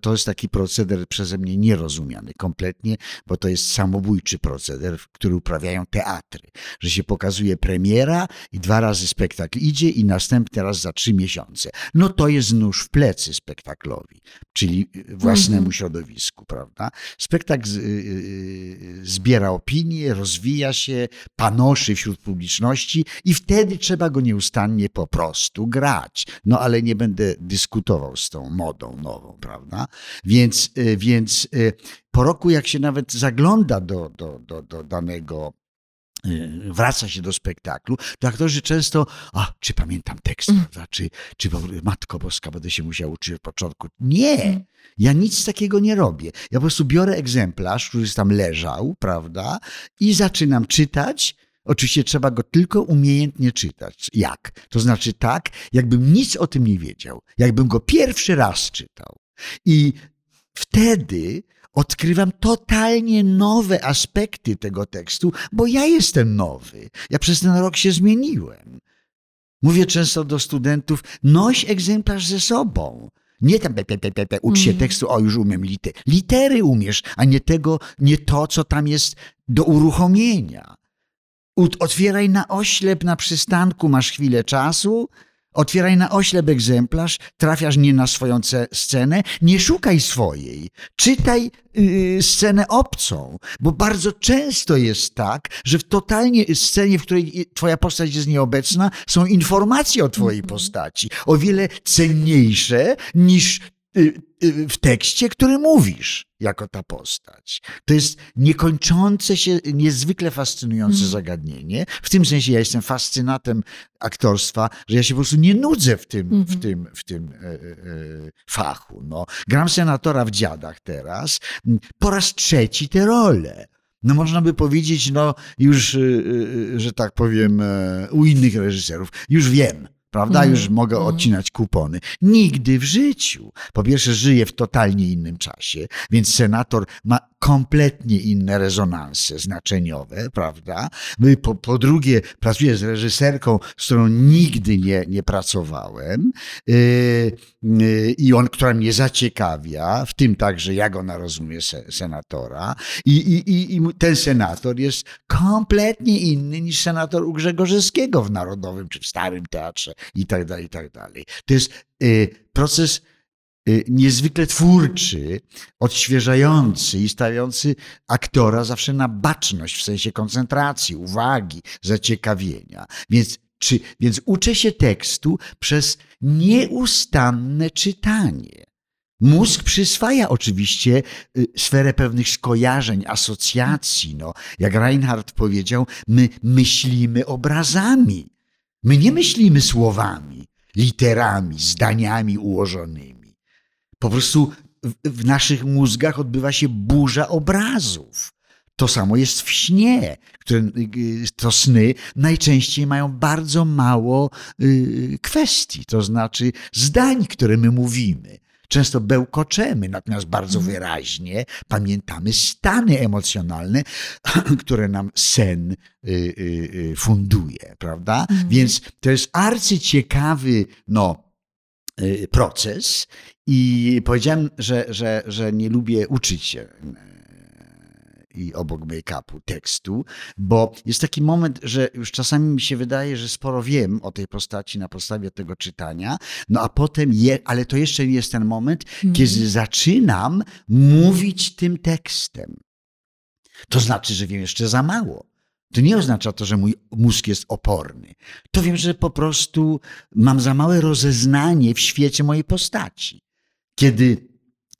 to jest taki proceder przeze mnie nierozumiany kompletnie, bo to jest samobójczy proceder, który uprawiają teatry, że się pokazuje premiera i dwa razy spektakl idzie i następny raz za trzy miesiące. No to jest nóż w plecy spektaklowi, czyli własnemu mm -hmm. środowisku, prawda? Spektakl y, y, zbiera opinie, rozwija się, panoszy wśród publiczności i wtedy trzeba go nieustannie po prostu grać. No ale nie będę dyskutował z tą modą nową, prawda? Więc, y, więc y, po roku, jak się nawet zagląda do, do, do, do danego y, wraca się do spektaklu, to aktorzy często, a czy pamiętam tekst, mm. prawda? Czy, czy Matko Boska, będę się musiał uczyć od początku. Nie! Mm. Ja nic takiego nie robię. Ja po prostu biorę egzemplarz, który tam leżał, prawda? I zaczynam czytać Oczywiście trzeba go tylko umiejętnie czytać. Jak? To znaczy tak, jakbym nic o tym nie wiedział, jakbym go pierwszy raz czytał. I wtedy odkrywam totalnie nowe aspekty tego tekstu, bo ja jestem nowy. Ja przez ten rok się zmieniłem. Mówię często do studentów, noś egzemplarz ze sobą. Nie tam pe, pe, pe, pe, ucz się mm. tekstu, o już umiem litery. Litery umiesz, a nie tego, nie to, co tam jest do uruchomienia. Otwieraj na oślep na przystanku, masz chwilę czasu, otwieraj na oślep egzemplarz, trafiasz nie na swoją scenę, nie szukaj swojej, czytaj yy, scenę obcą, bo bardzo często jest tak, że w totalnie scenie, w której twoja postać jest nieobecna, są informacje o twojej mhm. postaci, o wiele cenniejsze niż w tekście, który mówisz jako ta postać. To jest niekończące się, niezwykle fascynujące mm. zagadnienie. W tym sensie ja jestem fascynatem aktorstwa, że ja się po prostu nie nudzę w tym, mm w mhm. tym, w tym e, e, e, fachu. No. Gram senatora w dziadach teraz. Po raz trzeci te role. No można by powiedzieć, no już, y, że tak powiem, u innych reżyserów, już wiem prawda? Mm. Już mogę mm. odcinać kupony. Nigdy w życiu. Po pierwsze, żyję w totalnie innym czasie, więc senator ma kompletnie inne rezonanse znaczeniowe, prawda? Po, po drugie, pracuję z reżyserką, z którą nigdy nie, nie pracowałem yy, yy, i on, która mnie zaciekawia, w tym także jak ona rozumie se, senatora I, i, i ten senator jest kompletnie inny niż senator u Grzegorzewskiego w Narodowym czy w Starym Teatrze i tak dalej, i tak dalej. To jest yy, proces niezwykle twórczy, odświeżający i stawiający aktora zawsze na baczność w sensie koncentracji, uwagi, zaciekawienia. Więc, czy, więc uczę się tekstu przez nieustanne czytanie. Mózg przyswaja oczywiście y, sferę pewnych skojarzeń, asocjacji. No, jak Reinhardt powiedział, my myślimy obrazami. My nie myślimy słowami, literami, zdaniami ułożonymi. Po prostu w naszych mózgach odbywa się burza obrazów. To samo jest w śnie, które to sny najczęściej mają bardzo mało y, kwestii, to znaczy zdań, które my mówimy. Często bełkoczemy, natomiast bardzo mhm. wyraźnie pamiętamy stany emocjonalne, które nam sen y, y, funduje, prawda? Mhm. Więc to jest arcyciekawy, no, y, proces i powiedziałem, że, że, że nie lubię uczyć się i obok make-upu tekstu, bo jest taki moment, że już czasami mi się wydaje, że sporo wiem o tej postaci na podstawie tego czytania, no a potem, je, ale to jeszcze nie jest ten moment, mm. kiedy zaczynam mówić tym tekstem. To znaczy, że wiem jeszcze za mało. To nie oznacza to, że mój mózg jest oporny. To wiem, że po prostu mam za małe rozeznanie w świecie mojej postaci. Kiedy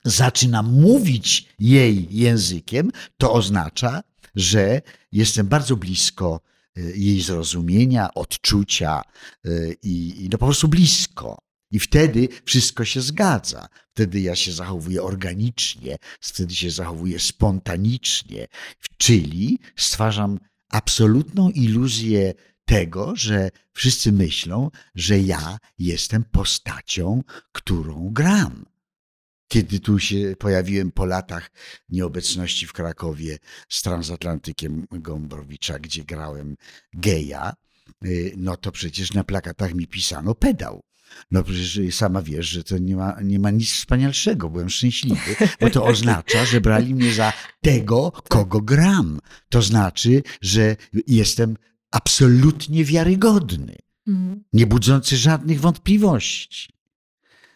zaczynam mówić jej językiem, to oznacza, że jestem bardzo blisko y, jej zrozumienia, odczucia y, i, i no po prostu blisko. I wtedy wszystko się zgadza. Wtedy ja się zachowuję organicznie, wtedy się zachowuję spontanicznie, czyli stwarzam absolutną iluzję tego, że wszyscy myślą, że ja jestem postacią, którą gram kiedy tu się pojawiłem po latach nieobecności w Krakowie z transatlantykiem Gombrowicza, gdzie grałem geja, y, no to przecież na plakatach mi pisano pedał. No przecież sama wiesz, że to nie ma, nie ma nic wspanialszego. Byłem szczęśliwy, bo to oznacza, że brali mnie za tego, kogo gram. To znaczy, że jestem absolutnie wiarygodny, mhm. nie budzący żadnych wątpliwości.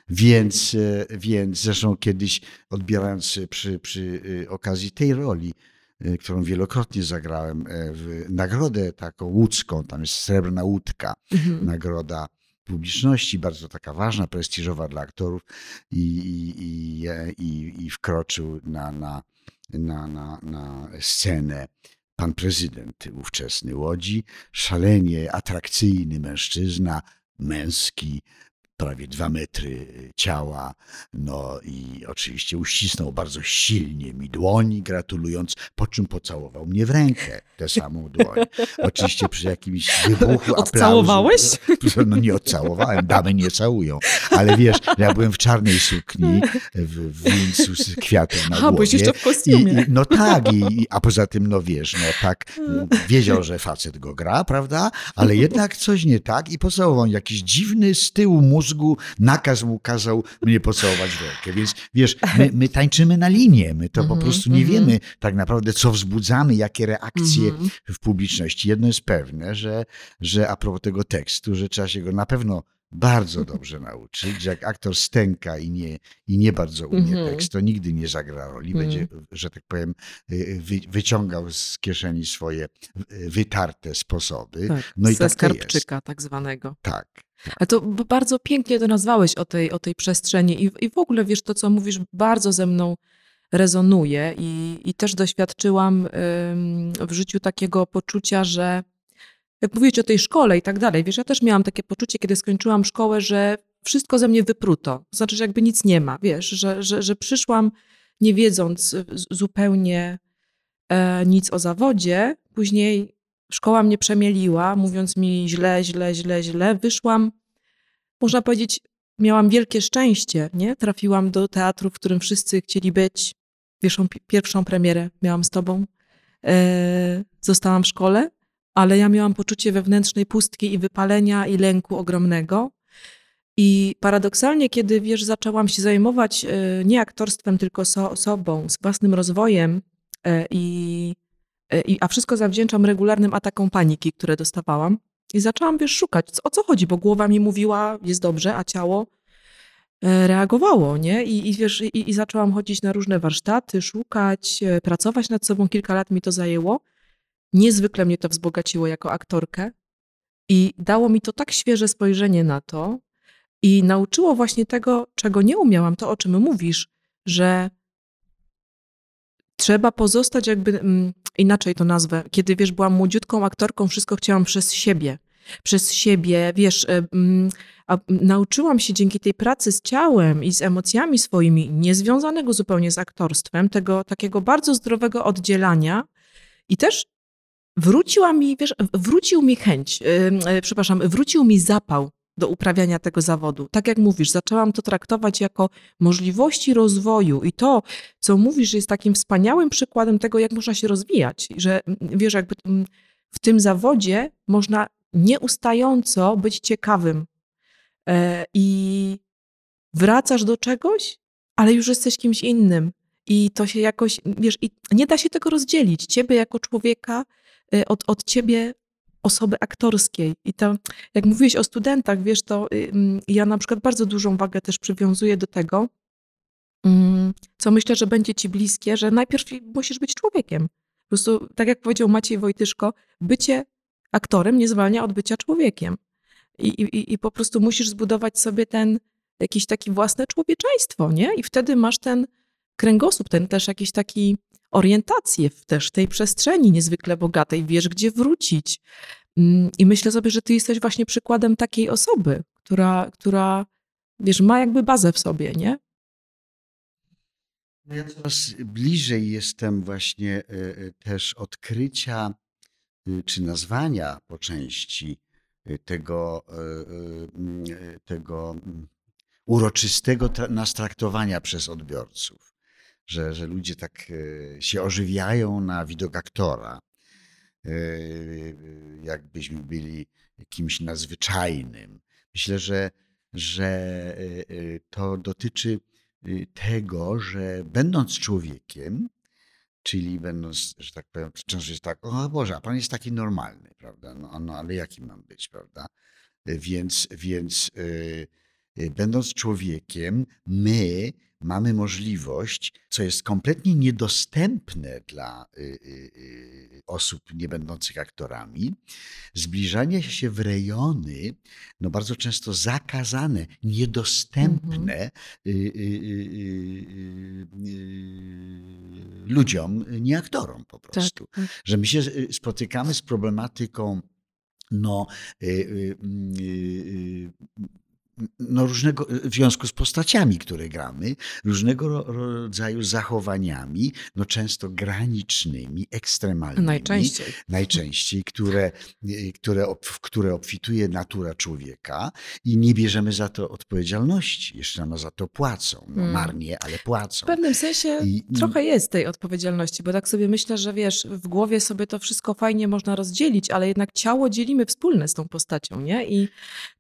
Więc, e, więc zresztą kiedyś odbierając przy, przy y, okazji tej roli, y, którą wielokrotnie zagrałem, e, w nagrodę taką łódzką, tam jest srebrna łódka, mhm. nagroda publiczności, bardzo taka ważna, prestiżowa dla aktorów i, i, i, i, i wkroczył na, na, na, na, na scenę pan prezydent ówczesny Łodzi, szalenie atrakcyjny mężczyzna, męski, prawie dwa metry ciała, no i oczywiście uścisnął bardzo silnie mi dłoń, gratulując, po czym pocałował mnie w rękę, tę samą dłoń. Oczywiście przy jakimś wybuchu Odcałowałeś? No nie odcałowałem, damy nie całują, ale wiesz, ja byłem w czarnej sukni, w, w wieńcu z kwiatem na głowie. A, byłeś jeszcze w kostiumie. I, i, no tak, i, a poza tym, no wiesz, no tak, wiedział, że facet go gra, prawda, ale jednak coś nie tak i pocałował jakiś dziwny z tyłu mózg mózgu nakaz mu kazał mnie pocałować w rękę. Więc wiesz, my, my tańczymy na linię, my to po mhm, prostu nie mhm. wiemy tak naprawdę, co wzbudzamy, jakie reakcje mhm. w publiczności. Jedno jest pewne, że, że a propos tego tekstu, że trzeba się go na pewno bardzo dobrze nauczyć, że jak aktor stęka i nie, i nie bardzo umie mm -hmm. tekst, to nigdy nie zagra roli. Mm. Będzie, że tak powiem, y, wy, wyciągał z kieszeni swoje y, wytarte sposoby. Tak, no i ze tak skarbczyka tak zwanego. Tak. Ale to bardzo pięknie to nazwałeś o tej, o tej przestrzeni i, i w ogóle, wiesz, to co mówisz bardzo ze mną rezonuje i, i też doświadczyłam w życiu takiego poczucia, że jak mówić o tej szkole i tak dalej, wiesz, ja też miałam takie poczucie, kiedy skończyłam szkołę, że wszystko ze mnie wypruto. To znaczy, że jakby nic nie ma, wiesz, że, że, że przyszłam nie wiedząc zupełnie e, nic o zawodzie. Później szkoła mnie przemieliła, mówiąc mi źle, źle, źle, źle. Wyszłam, można powiedzieć, miałam wielkie szczęście, nie? Trafiłam do teatru, w którym wszyscy chcieli być. Pierwszą, pierwszą premierę miałam z tobą. E, zostałam w szkole ale ja miałam poczucie wewnętrznej pustki i wypalenia i lęku ogromnego. I paradoksalnie, kiedy wiesz, zaczęłam się zajmować e, nie aktorstwem, tylko so, sobą, z własnym rozwojem, e, i, a wszystko zawdzięczam regularnym atakom paniki, które dostawałam. I zaczęłam wiesz, szukać, o co chodzi, bo głowa mi mówiła, jest dobrze, a ciało reagowało, nie? I, i wiesz, i, i zaczęłam chodzić na różne warsztaty, szukać, pracować nad sobą. Kilka lat mi to zajęło. Niezwykle mnie to wzbogaciło jako aktorkę i dało mi to tak świeże spojrzenie na to i nauczyło właśnie tego, czego nie umiałam, to o czym mówisz, że trzeba pozostać jakby, mm, inaczej to nazwę, kiedy wiesz, byłam młodziutką aktorką, wszystko chciałam przez siebie, przez siebie, wiesz, e, mm, nauczyłam się dzięki tej pracy z ciałem i z emocjami swoimi, niezwiązanego zupełnie z aktorstwem, tego takiego bardzo zdrowego oddzielania. I też wróciła mi, wiesz, wrócił mi chęć, yy, przepraszam, wrócił mi zapał do uprawiania tego zawodu. Tak jak mówisz, zaczęłam to traktować jako możliwości rozwoju i to, co mówisz, jest takim wspaniałym przykładem tego, jak można się rozwijać, że wiesz, jakby w tym zawodzie można nieustająco być ciekawym. E, I wracasz do czegoś, ale już jesteś kimś innym. I to się jakoś, wiesz, i nie da się tego rozdzielić. Ciebie jako człowieka y, od, od ciebie osoby aktorskiej. I tam, jak mówiłeś o studentach, wiesz, to y, mm, ja na przykład bardzo dużą wagę też przywiązuję do tego, mm, co myślę, że będzie ci bliskie, że najpierw musisz być człowiekiem. Po prostu, tak jak powiedział Maciej Wojtyszko, bycie aktorem nie zwalnia od bycia człowiekiem. I, i, I po prostu musisz zbudować sobie ten jakieś takie własne człowieczeństwo, nie? I wtedy masz ten kręgosłup, ten też jakiś taki orientację w też tej przestrzeni niezwykle bogatej, wiesz gdzie wrócić. Mm, I myślę sobie, że ty jesteś właśnie przykładem takiej osoby, która, która wiesz, ma jakby bazę w sobie, nie? No ja coraz bliżej jestem właśnie e, e, też odkrycia y, czy nazwania po części y, tego, e, tego mm, uroczystego nas traktowania przez odbiorców że, że ludzie tak e, się ożywiają na widok aktora, e, jakbyśmy byli kimś nadzwyczajnym. Myślę, że, że e, to dotyczy tego, że będąc człowiekiem, czyli będąc, że tak powiem, często jest tak, o Boże, a Pan jest taki normalny, prawda? No, no ale jaki mam być, prawda? Więc, więc będąc człowiekiem, my mamy możliwość, co jest kompletnie niedostępne dla y, y, y, osób nie będących aktorami, zbliżania się w rejony, no bardzo często zakazane, niedostępne mhm. ludziom, nie aktorom po tak, prostu. Tak. Że my się spotykamy z problematyką no, no różnego, w związku z postaciami, które gramy, różnego rodzaju zachowaniami, no często granicznymi, ekstremalnymi. Najczęściej. Najczęściej, które, które, w które obfituje natura człowieka i nie bierzemy za to odpowiedzialności. Jeszcze nam za to płacą. No, hmm. Marnie, ale płacą. W pewnym sensie I, trochę jest tej odpowiedzialności, bo tak sobie myślę, że wiesz, w głowie sobie to wszystko fajnie można rozdzielić, ale jednak ciało dzielimy wspólne z tą postacią, nie? I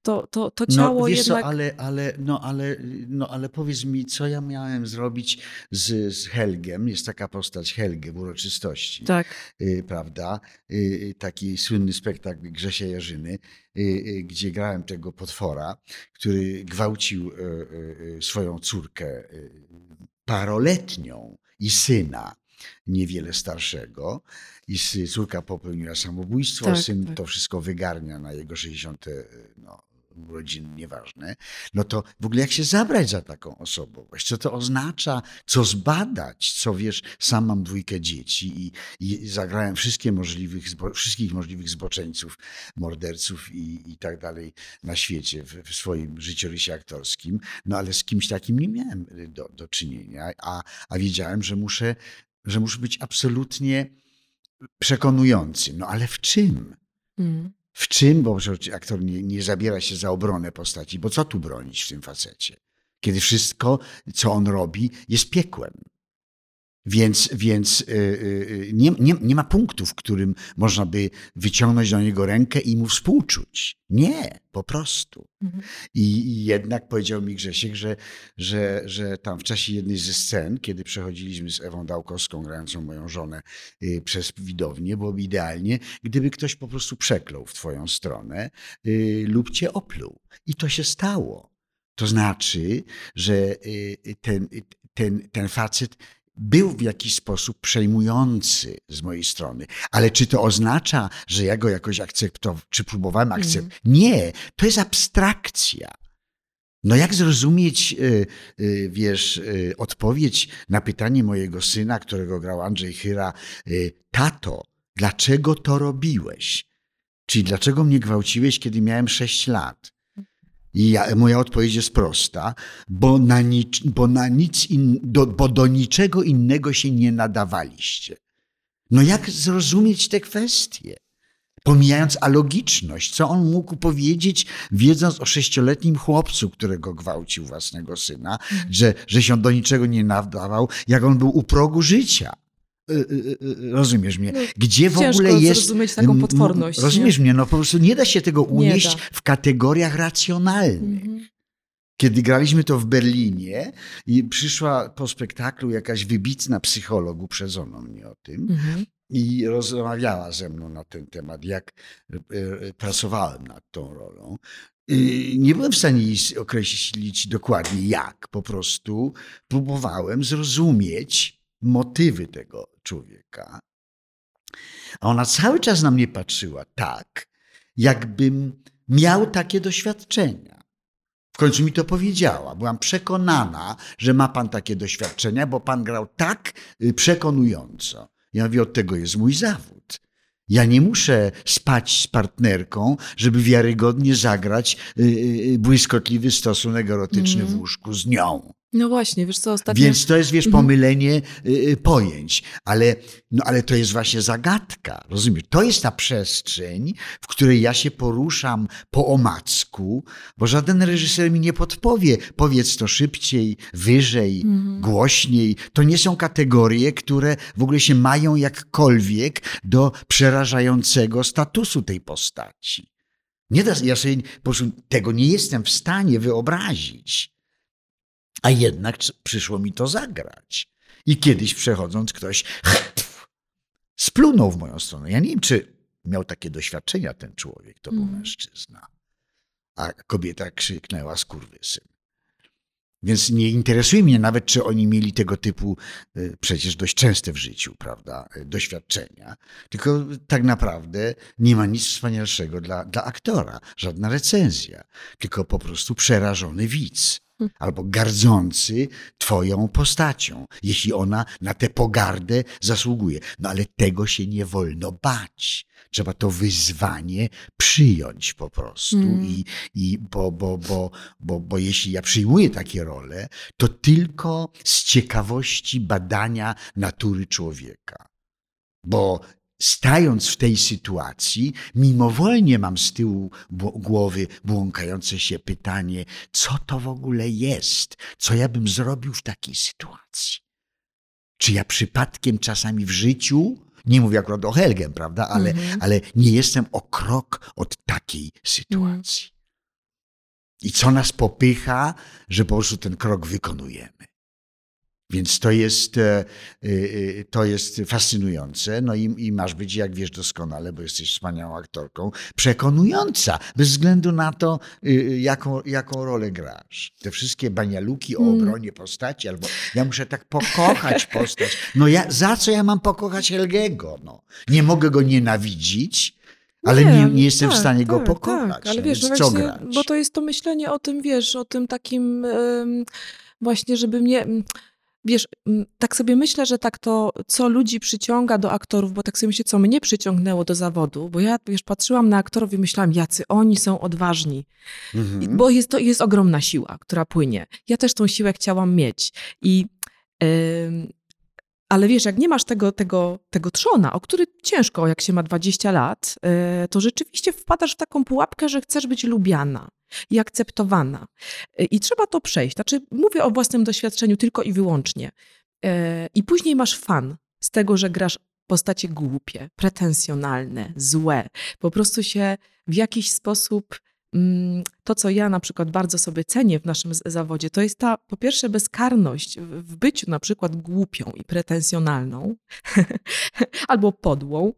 to, to, to no, ciało no, jednak... Co, ale, ale, no, ale, no, ale powiedz mi, co ja miałem zrobić z, z Helgiem? Jest taka postać Helge w uroczystości. Tak. Y, prawda? Y, y taki słynny spektakl Grzesia Jarzyny, y, y, gdzie grałem tego potwora, który gwałcił y, swoją córkę paroletnią i syna niewiele starszego i córka popełniła samobójstwo, tak, syn tak. to wszystko wygarnia na jego 60 no, urodziny, nieważne, no to w ogóle jak się zabrać za taką osobowość? Co to oznacza? Co zbadać? Co wiesz, sam mam dwójkę dzieci i, i zagrałem wszystkie możliwych, wszystkich możliwych zboczeńców, morderców i, i tak dalej na świecie w, w, swoim życiorysie aktorskim, no ale z kimś takim nie miałem do, do czynienia, a, a wiedziałem, że muszę, że muszę być absolutnie przekonujący. No ale w czym? Mm w czym, bo aktor nie, nie zabiera się za obronę postaci, bo co tu bronić w tym facecie? Kiedy wszystko, co on robi, jest piekłem. Więc, więc yy, nie, nie, nie ma punktu, w którym można by wyciągnąć do niego rękę i mu współczuć. Nie, po prostu. Mhm. I, I, jednak powiedział mi Grzesiek, że, że, że tam w czasie jednej ze scen, kiedy przechodziliśmy z Ewą Dałkowską, grającą moją żonę yy, przez widownię, byłoby idealnie, gdyby ktoś po prostu przeklął w twoją stronę yy, lub cię opluł. I to się stało. To znaczy, że ten, ten, ten facet był w jakiś sposób przejmujący z mojej strony. Ale czy to oznacza, że ja go jakoś akceptowałem, czy próbowałem akceptować? Mm. Nie, to jest abstrakcja. No jak zrozumieć, y, y, wiesz, y, odpowiedź na pytanie mojego syna, którego grał Andrzej Chyra, tato, dlaczego to robiłeś? Czyli dlaczego mnie gwałciłeś, kiedy miałem 6 lat? I ja, moja odpowiedź jest prosta, bo, na nic, bo, na nic in, do, bo do niczego innego się nie nadawaliście. No jak zrozumieć te kwestie? Pomijając alogiczność, co on mógł powiedzieć, wiedząc o sześcioletnim chłopcu, którego gwałcił własnego syna, mhm. że, że się do niczego nie nadawał, jak on był u progu życia. Y, y, y, rozumiesz mnie? No, Gdzie w ogóle jest. zrozumieć taką potworność. Rozumiesz nie? mnie? No po prostu nie da się tego unieść w kategoriach racjonalnych. Mhm. Kiedy graliśmy to w Berlinie i przyszła po spektaklu jakaś wybitna psycholog, uprzedzono mnie o tym, Mhm. i rozmawiała ze mną na ten temat, jak pracowałem nad tą rolą. Nie byłem w stanie określić dokładnie jak, po prostu próbowałem zrozumieć motywy tego człowieka. A ona cały czas na mnie patrzyła tak, jakbym miał takie doświadczenia. W końcu mi to powiedziała. Byłam przekonana, że ma pan takie doświadczenia, bo pan grał tak y, przekonująco. Ja mówię, od tego jest mój zawód. Ja nie muszę spać z partnerką, żeby wiarygodnie zagrać y, y, błyskotliwy stosunek erotyczny w Mhm. łóżku z nią. No właśnie, wiesz co, ostatnio... Więc to jest, wiesz, Mhm. pomylenie y, pojęć. Ale, no, ale to jest właśnie zagadka, rozumiesz? To jest ta przestrzeń, w której ja się poruszam po omacku, bo żaden reżyser mi nie podpowie, powiedz to szybciej, wyżej, Mhm. głośniej. To nie są kategorie, które w ogóle się mają jakkolwiek do przerażającego statusu tej postaci. Nie da, ja sobie po prostu tego nie jestem w stanie wyobrazić. A jednak przyszło mi to zagrać. I kiedyś przechodząc ktoś splunął w moją stronę. Ja nie wiem, czy miał takie doświadczenia ten człowiek, to był Mhm. mężczyzna. A kobieta krzyknęła skurwysyn. Więc nie interesuje mnie nawet, czy oni mieli tego typu, y, przecież dość częste w życiu, prawda, y, doświadczenia. Tylko tak naprawdę nie ma nic wspanialszego dla, dla aktora, żadna recenzja, tylko po prostu przerażony widz. Albo gardzący twoją postacią, jeśli ona na tę pogardę zasługuje. No ale tego się nie wolno bać. Trzeba to wyzwanie przyjąć po prostu Mm. i, i bo, bo, bo, bo, bo jeśli ja przyjmuję takie role, to tylko z ciekawości badania natury człowieka. Bo stając w tej sytuacji, mimowolnie mam z tyłu głowy błąkające się pytanie, co to w ogóle jest? Co ja bym zrobił w takiej sytuacji? Czy ja przypadkiem czasami w życiu, nie mówię akurat o Helgem, prawda, ale, Mhm. ale nie jestem o krok od takiej sytuacji. I co nas popycha, że po prostu ten krok wykonujemy. Więc to jest, e, e, e, to jest fascynujące. No i, i masz być, jak wiesz doskonale, bo jesteś wspaniałą aktorką, przekonująca, bez względu na to, e, jaką, jaką rolę grasz. Te wszystkie banialuki o Mm. obronie postaci, albo ja muszę tak pokochać postać. No ja, za co ja mam pokochać Helgego? No, nie mogę go nienawidzić, ale nie, nie jestem w tak, stanie go tak, pokochać. Tak, ale wiesz, no co właśnie, grać? bo to jest to myślenie o tym, wiesz, o tym takim właśnie, żeby mnie... Wiesz, tak sobie myślę, że tak to, co ludzi przyciąga do aktorów, bo tak sobie myślę, co mnie przyciągnęło do zawodu, bo ja, wiesz, patrzyłam na aktorów i myślałam, jacy oni są odważni, Mhm. bo jest to jest ogromna siła, która płynie. Ja też tą siłę chciałam mieć. I, ale wiesz, jak nie masz tego, tego, tego trzona, o który ciężko, jak się ma 20 lat, e, to rzeczywiście wpadasz w taką pułapkę, że chcesz być lubiana i akceptowana. E, I trzeba to przejść. Znaczy, mówię o własnym doświadczeniu tylko i wyłącznie. E, I później masz fan z tego, że grasz postacie głupie, pretensjonalne, złe. Po prostu się w jakiś sposób to, co ja na przykład bardzo sobie cenię w naszym zawodzie, to jest ta po pierwsze bezkarność w byciu na przykład głupią i pretensjonalną albo podłą,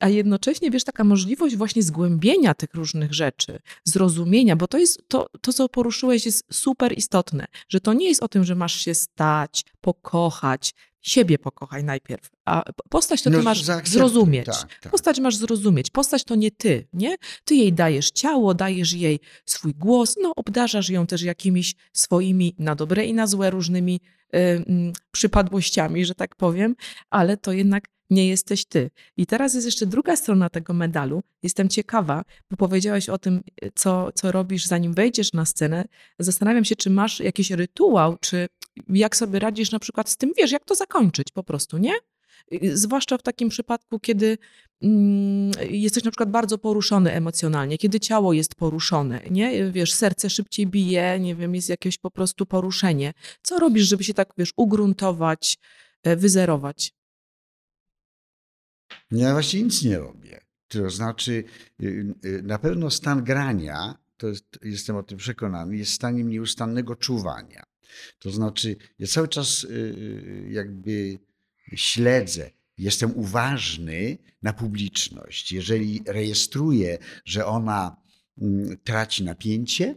a jednocześnie wiesz, taka możliwość właśnie zgłębienia tych różnych rzeczy, zrozumienia, bo to jest to, to co poruszyłeś jest super istotne, że to nie jest o tym, że masz się stać, pokochać, siebie pokochaj najpierw, a postać to ty No, masz zrozumieć. tak, tak. Postać masz zrozumieć. Postać to nie ty, nie? Ty jej dajesz ciało, dajesz jej swój głos, no obdarzasz ją też jakimiś swoimi, na dobre i na złe, różnymi y, przypadłościami, że tak powiem, ale to jednak nie jesteś ty. I teraz jest jeszcze druga strona tego medalu. Jestem ciekawa, bo powiedziałeś o tym, y, co, co robisz, zanim wejdziesz na scenę. Zastanawiam się, czy masz jakiś rytuał, czy jak sobie radzisz na przykład z tym, wiesz, jak to zakończyć po prostu, nie? Y, Zwłaszcza w takim przypadku, kiedy mm, jesteś na przykład bardzo poruszony emocjonalnie, kiedy ciało jest poruszone, nie? Wiesz, serce szybciej bije, nie wiem, jest jakieś po prostu poruszenie. Co robisz, żeby się tak, wiesz, ugruntować, e, wyzerować? Ja właściwie nic nie robię. To znaczy, y, y, na pewno stan grania to jest, jestem o tym przekonany, jest staniem nieustannego czuwania. To znaczy, ja cały czas y, y, jakby śledzę, jestem uważny na publiczność. Jeżeli rejestruję, że ona mm, traci napięcie,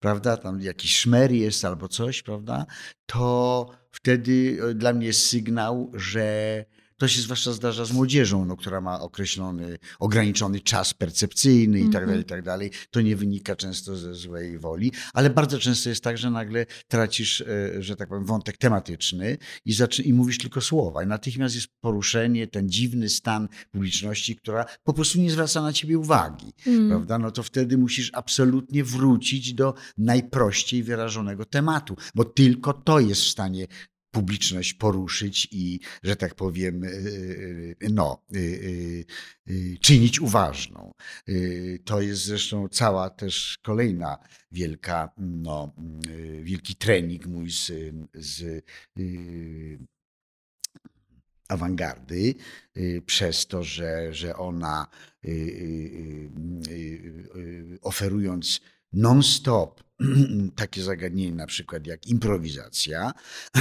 prawda, tam jakiś szmer jest albo coś, prawda, to wtedy e, dla mnie jest sygnał, że to się zwłaszcza zdarza z młodzieżą, no, która ma określony, ograniczony czas percepcyjny i tak dalej, Mhm. i tak dalej. To nie wynika często ze złej woli, ale bardzo często jest tak, że nagle tracisz, e, że tak powiem, wątek tematyczny i, zaczy- i mówisz tylko słowa. I natychmiast jest poruszenie, ten dziwny stan publiczności, która po prostu nie zwraca na ciebie uwagi Mm. prawda? No to wtedy musisz absolutnie wrócić do najprościej wyrażonego tematu, bo tylko to jest w stanie publiczność poruszyć i, że tak powiem, yy, no, yy, yy, czynić uważną. To jest zresztą cała też kolejna wielka, no, wielki trening mój z, z awangardy, y, przez to, że, że ona y, y, y, y, oferując non-stop takie zagadnienie, na przykład jak improwizacja,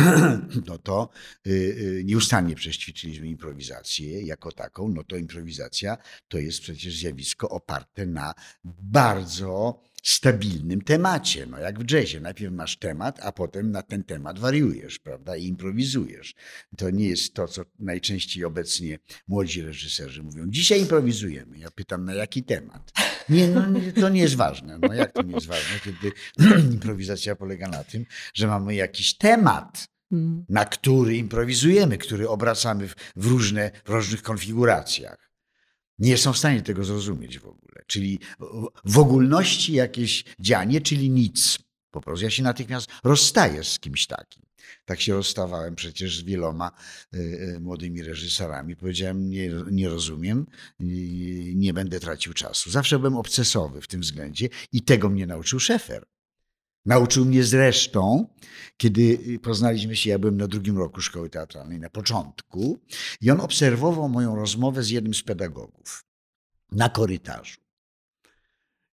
no to y, y, nieustannie przećwiczyliśmy improwizację jako taką, no to improwizacja to jest przecież zjawisko oparte na bardzo stabilnym temacie, no jak w jazzie. Najpierw masz temat, a potem na ten temat wariujesz, prawda, i improwizujesz. To nie jest to, co najczęściej obecnie młodzi reżyserzy mówią. Dzisiaj improwizujemy. Ja pytam, na jaki temat? Nie, no to nie jest ważne. No jak to nie jest ważne, kiedy improwizacja polega na tym, że mamy jakiś temat, Mm. na który improwizujemy, który obracamy w, różne, w różnych konfiguracjach. Nie są w stanie tego zrozumieć w ogóle. Czyli w- ogólności jakieś dzianie, czyli nic. Po prostu ja się natychmiast rozstaję z kimś takim. Tak się rozstawałem przecież z wieloma y, y, młodymi reżyserami. Powiedziałem, nie, nie rozumiem, y, nie będę tracił czasu. Zawsze byłem obcesowy w tym względzie i tego mnie nauczył Szefer. Nauczył mnie zresztą, kiedy poznaliśmy się, ja byłem na drugim roku szkoły teatralnej, na początku, i on obserwował moją rozmowę z jednym z pedagogów na korytarzu.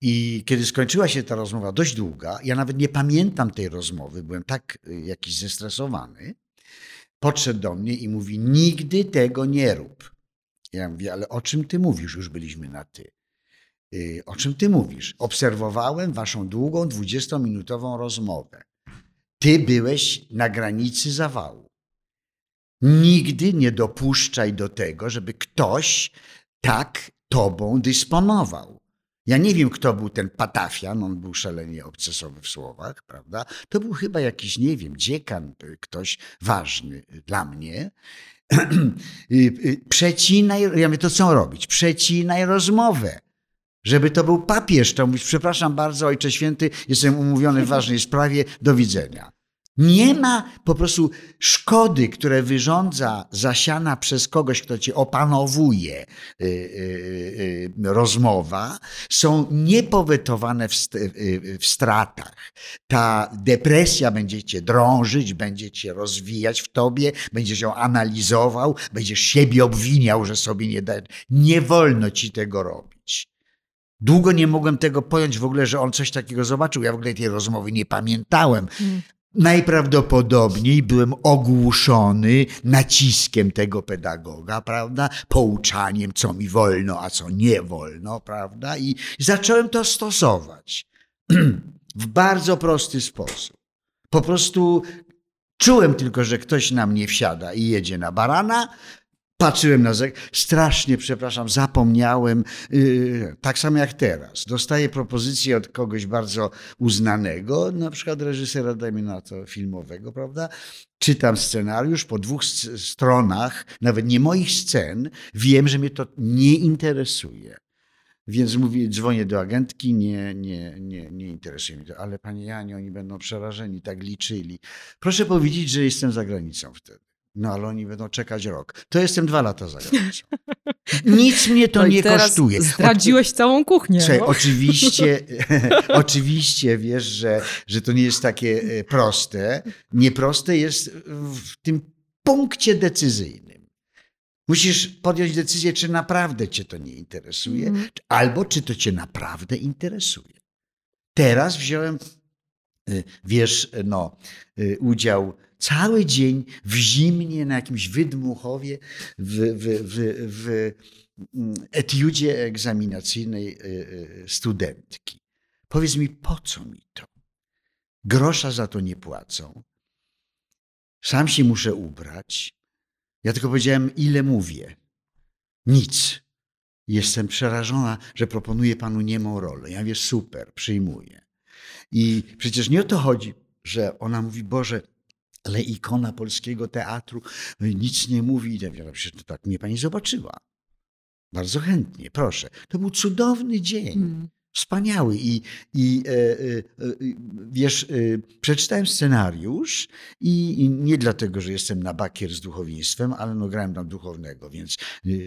I kiedy skończyła się ta rozmowa, dość długa, ja nawet nie pamiętam tej rozmowy, byłem tak y, jakiś zestresowany, podszedł do mnie i mówi: Nigdy tego nie rób. Ja mówię, ale o czym ty mówisz? Już byliśmy na ty. Y, O czym ty mówisz? Obserwowałem waszą długą, 20-minutową rozmowę. Ty byłeś na granicy zawału. Nigdy nie dopuszczaj do tego, żeby ktoś tak tobą dysponował. Ja nie wiem, kto był ten patafian, on był szalenie obcesowy w słowach, prawda? To był chyba jakiś, nie wiem, dziekan, y, ktoś ważny dla mnie. Y, y, Przecinaj, ja mówię, to co robić? Przecinaj rozmowę. Żeby to był papież, to mówisz, przepraszam bardzo, Ojcze Święty, jestem umówiony w ważnej sprawie, do widzenia. Nie ma po prostu szkody, które wyrządza zasiana przez kogoś, kto cię opanowuje, y, y, y, rozmowa, są niepowetowane w, st- w stratach. Ta depresja będzie cię drążyć, będzie cię rozwijać w tobie, będziesz ją analizował, będziesz siebie obwiniał, że sobie nie da. Nie wolno ci tego robić. Długo nie mogłem tego pojąć w ogóle, że on coś takiego zobaczył. Ja w ogóle tej rozmowy nie pamiętałem. Mm. Najprawdopodobniej byłem ogłuszony naciskiem tego pedagoga, prawda? Pouczaniem, co mi wolno, a co nie wolno, prawda? I zacząłem to stosować w bardzo prosty sposób. Po prostu czułem tylko, że ktoś na mnie wsiada i jedzie na barana. Patrzyłem na zegar. Strasznie, przepraszam, zapomniałem. Yy, tak samo jak teraz. Dostaję propozycję od kogoś bardzo uznanego, na przykład reżysera, dajmy na to, filmowego, prawda? Czytam scenariusz po dwóch stronach, nawet nie moich scen, wiem, że mnie to nie interesuje. Więc mówię, dzwonię do agentki, nie, nie, nie, nie interesuje mnie to. Ale panie Janie, oni będą przerażeni, tak liczyli. Proszę powiedzieć, że jestem za granicą wtedy. No ale oni będą czekać rok. To jestem dwa lata za granicą. Nic mnie to No nie kosztuje. Zdradziłeś całą kuchnię. Słuchaj, no. oczywiście, oczywiście wiesz, że, że to nie jest takie e, proste. Nieproste jest w tym punkcie decyzyjnym. Musisz podjąć decyzję, czy naprawdę cię to nie interesuje, Mhm. albo czy to cię naprawdę interesuje. Teraz wziąłem, y, wiesz, no, y, udział cały dzień w zimnie na jakimś wydmuchowie w, w, w, w mm, etiudzie egzaminacyjnej y, studentki. Powiedz mi, po co mi to? Grosza za to nie płacą. Sam się muszę ubrać. Ja tylko powiedziałem, ile mówię. Nic. Jestem przerażona, że proponuję panu niemą rolę. Ja mówię, super, przyjmuję. I przecież nie o to chodzi, że ona mówi, Boże, ale ikona polskiego teatru nic nie mówi. Ja mówię, przecież to tak mnie pani zobaczyła. Bardzo chętnie, proszę. To był cudowny dzień. Hmm. Wspaniały. I, i e, e, e, wiesz, przeczytałem scenariusz i, i, nie dlatego, że jestem na bakier z duchowieństwem, ale no grałem tam duchownego, więc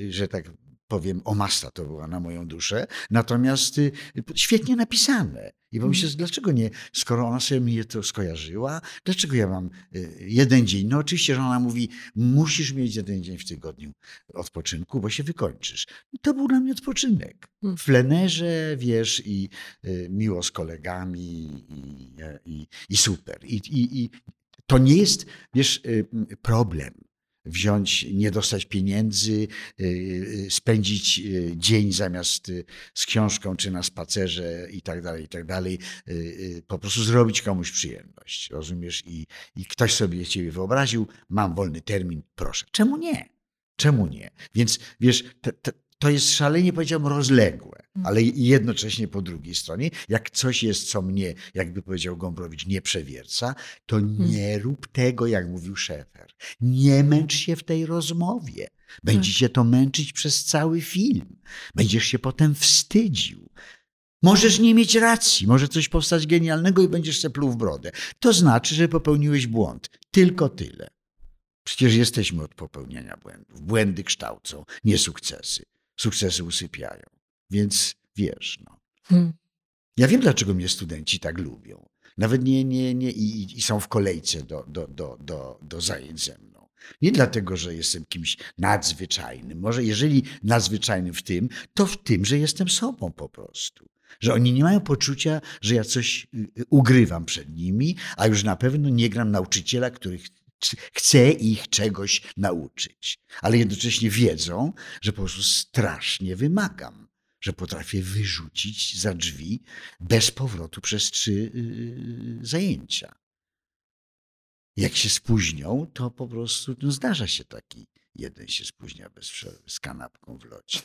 że tak powiem, omasta to była na moją duszę. Natomiast y, świetnie napisane. I pomyślę, mm. dlaczego nie, skoro ona sobie mnie to skojarzyła, dlaczego ja mam y, jeden dzień? No oczywiście, że ona mówi, musisz mieć jeden dzień w tygodniu odpoczynku, bo się wykończysz. To był dla mnie odpoczynek. Mm. W plenerze, wiesz, i y, miło z kolegami i, i, i super. I, i, I to nie jest, wiesz, problem wziąć, nie dostać pieniędzy, y, y, spędzić y, dzień zamiast z książką czy na spacerze i tak dalej, i tak dalej. Po prostu zrobić komuś przyjemność, rozumiesz? I, i ktoś sobie ciebie wyobraził, mam wolny termin, proszę. Czemu nie? Czemu nie? Więc wiesz, te, te, to jest szalenie, powiedziałbym, rozległe, ale jednocześnie po drugiej stronie, jak coś jest, co mnie, jakby powiedział Gombrowicz, nie przewierca, to mm. nie rób tego, jak mówił Szefer. Nie męcz się w tej rozmowie. Będzie cię to męczyć przez cały film. Będziesz się potem wstydził. Możesz nie mieć racji, może coś powstać genialnego i będziesz se pluł w brodę. To znaczy, że popełniłeś błąd. Tylko tyle. Przecież jesteśmy od popełniania błędów. Błędy kształcą, nie sukcesy sukcesy usypiają. Więc wiesz, no. Hmm. Ja wiem, dlaczego mnie studenci tak lubią. Nawet nie, nie, nie i, i są w kolejce do, do, do, do, do zajęć ze mną. Nie dlatego, że jestem kimś nadzwyczajnym. Może jeżeli nadzwyczajnym w tym, to w tym, że jestem sobą po prostu. Że oni nie mają poczucia, że ja coś y, y, ugrywam przed nimi, a już na pewno nie gram nauczyciela, który chcę ich czegoś nauczyć, ale jednocześnie wiedzą, że po prostu strasznie wymagam, że potrafię wyrzucić za drzwi bez powrotu przez trzy yy, zajęcia. Jak się spóźnią, to po prostu no zdarza się taki jeden się spóźnia bez przerwy z kanapką w locie.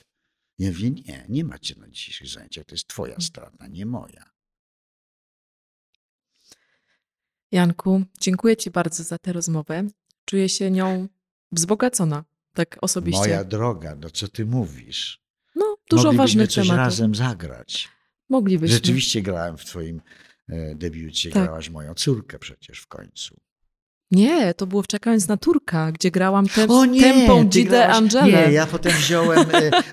Ja mówię, nie, nie macie na dzisiejszych zajęciach, to jest twoja strata, nie moja. Janku, dziękuję Ci bardzo za tę rozmowę. Czuję się nią wzbogacona, tak osobiście. Moja droga, no co Ty mówisz? No, dużo Moglibyśmy ważnych coś tematów. razem zagrać. Moglibyśmy. Rzeczywiście grałem w Twoim e, debiucie, tak. grałaś moją córkę przecież w końcu. Nie, to było w Czekając na Turka, gdzie grałam te, o nie, tempą Gide Angele. Nie, ja potem wziąłem,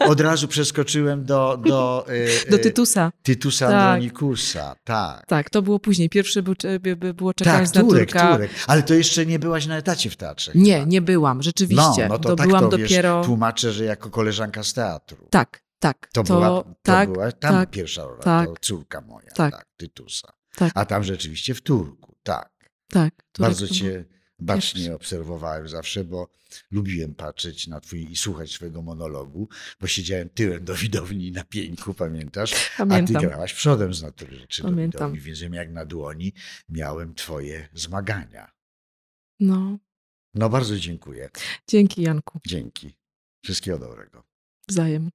e, od razu przeskoczyłem do... Do, e, do Tytusa. Tytusa tak. Andronikusa, tak. Tak, to było później. Pierwszy był, było Czekając tak, Turek, na Turka. Turek. Ale to jeszcze nie byłaś na etacie w teatrze. Nie, nie byłam, rzeczywiście. No, no to, to tak byłam to, dopiero... Wiesz, tłumaczę, że jako koleżanka z teatru. Tak, tak. To, to była, to tak, była tam tak, pierwsza rola, tak, to córka moja, tak, tak Tytusa. Tak. A tam rzeczywiście w Turku, tak. Tak. Bardzo cię bacznie Pierwszy. obserwowałem zawsze, bo lubiłem patrzeć na twój i słuchać swojego monologu, bo siedziałem tyłem do widowni na pieńku, pamiętasz? Pamiętam. A ty grałaś przodem z natury rzeczy Pamiętam. do widowni, więc jak na dłoni miałem twoje zmagania. No. No bardzo dziękuję. Dzięki Janku. Dzięki. Wszystkiego dobrego. Wzajem.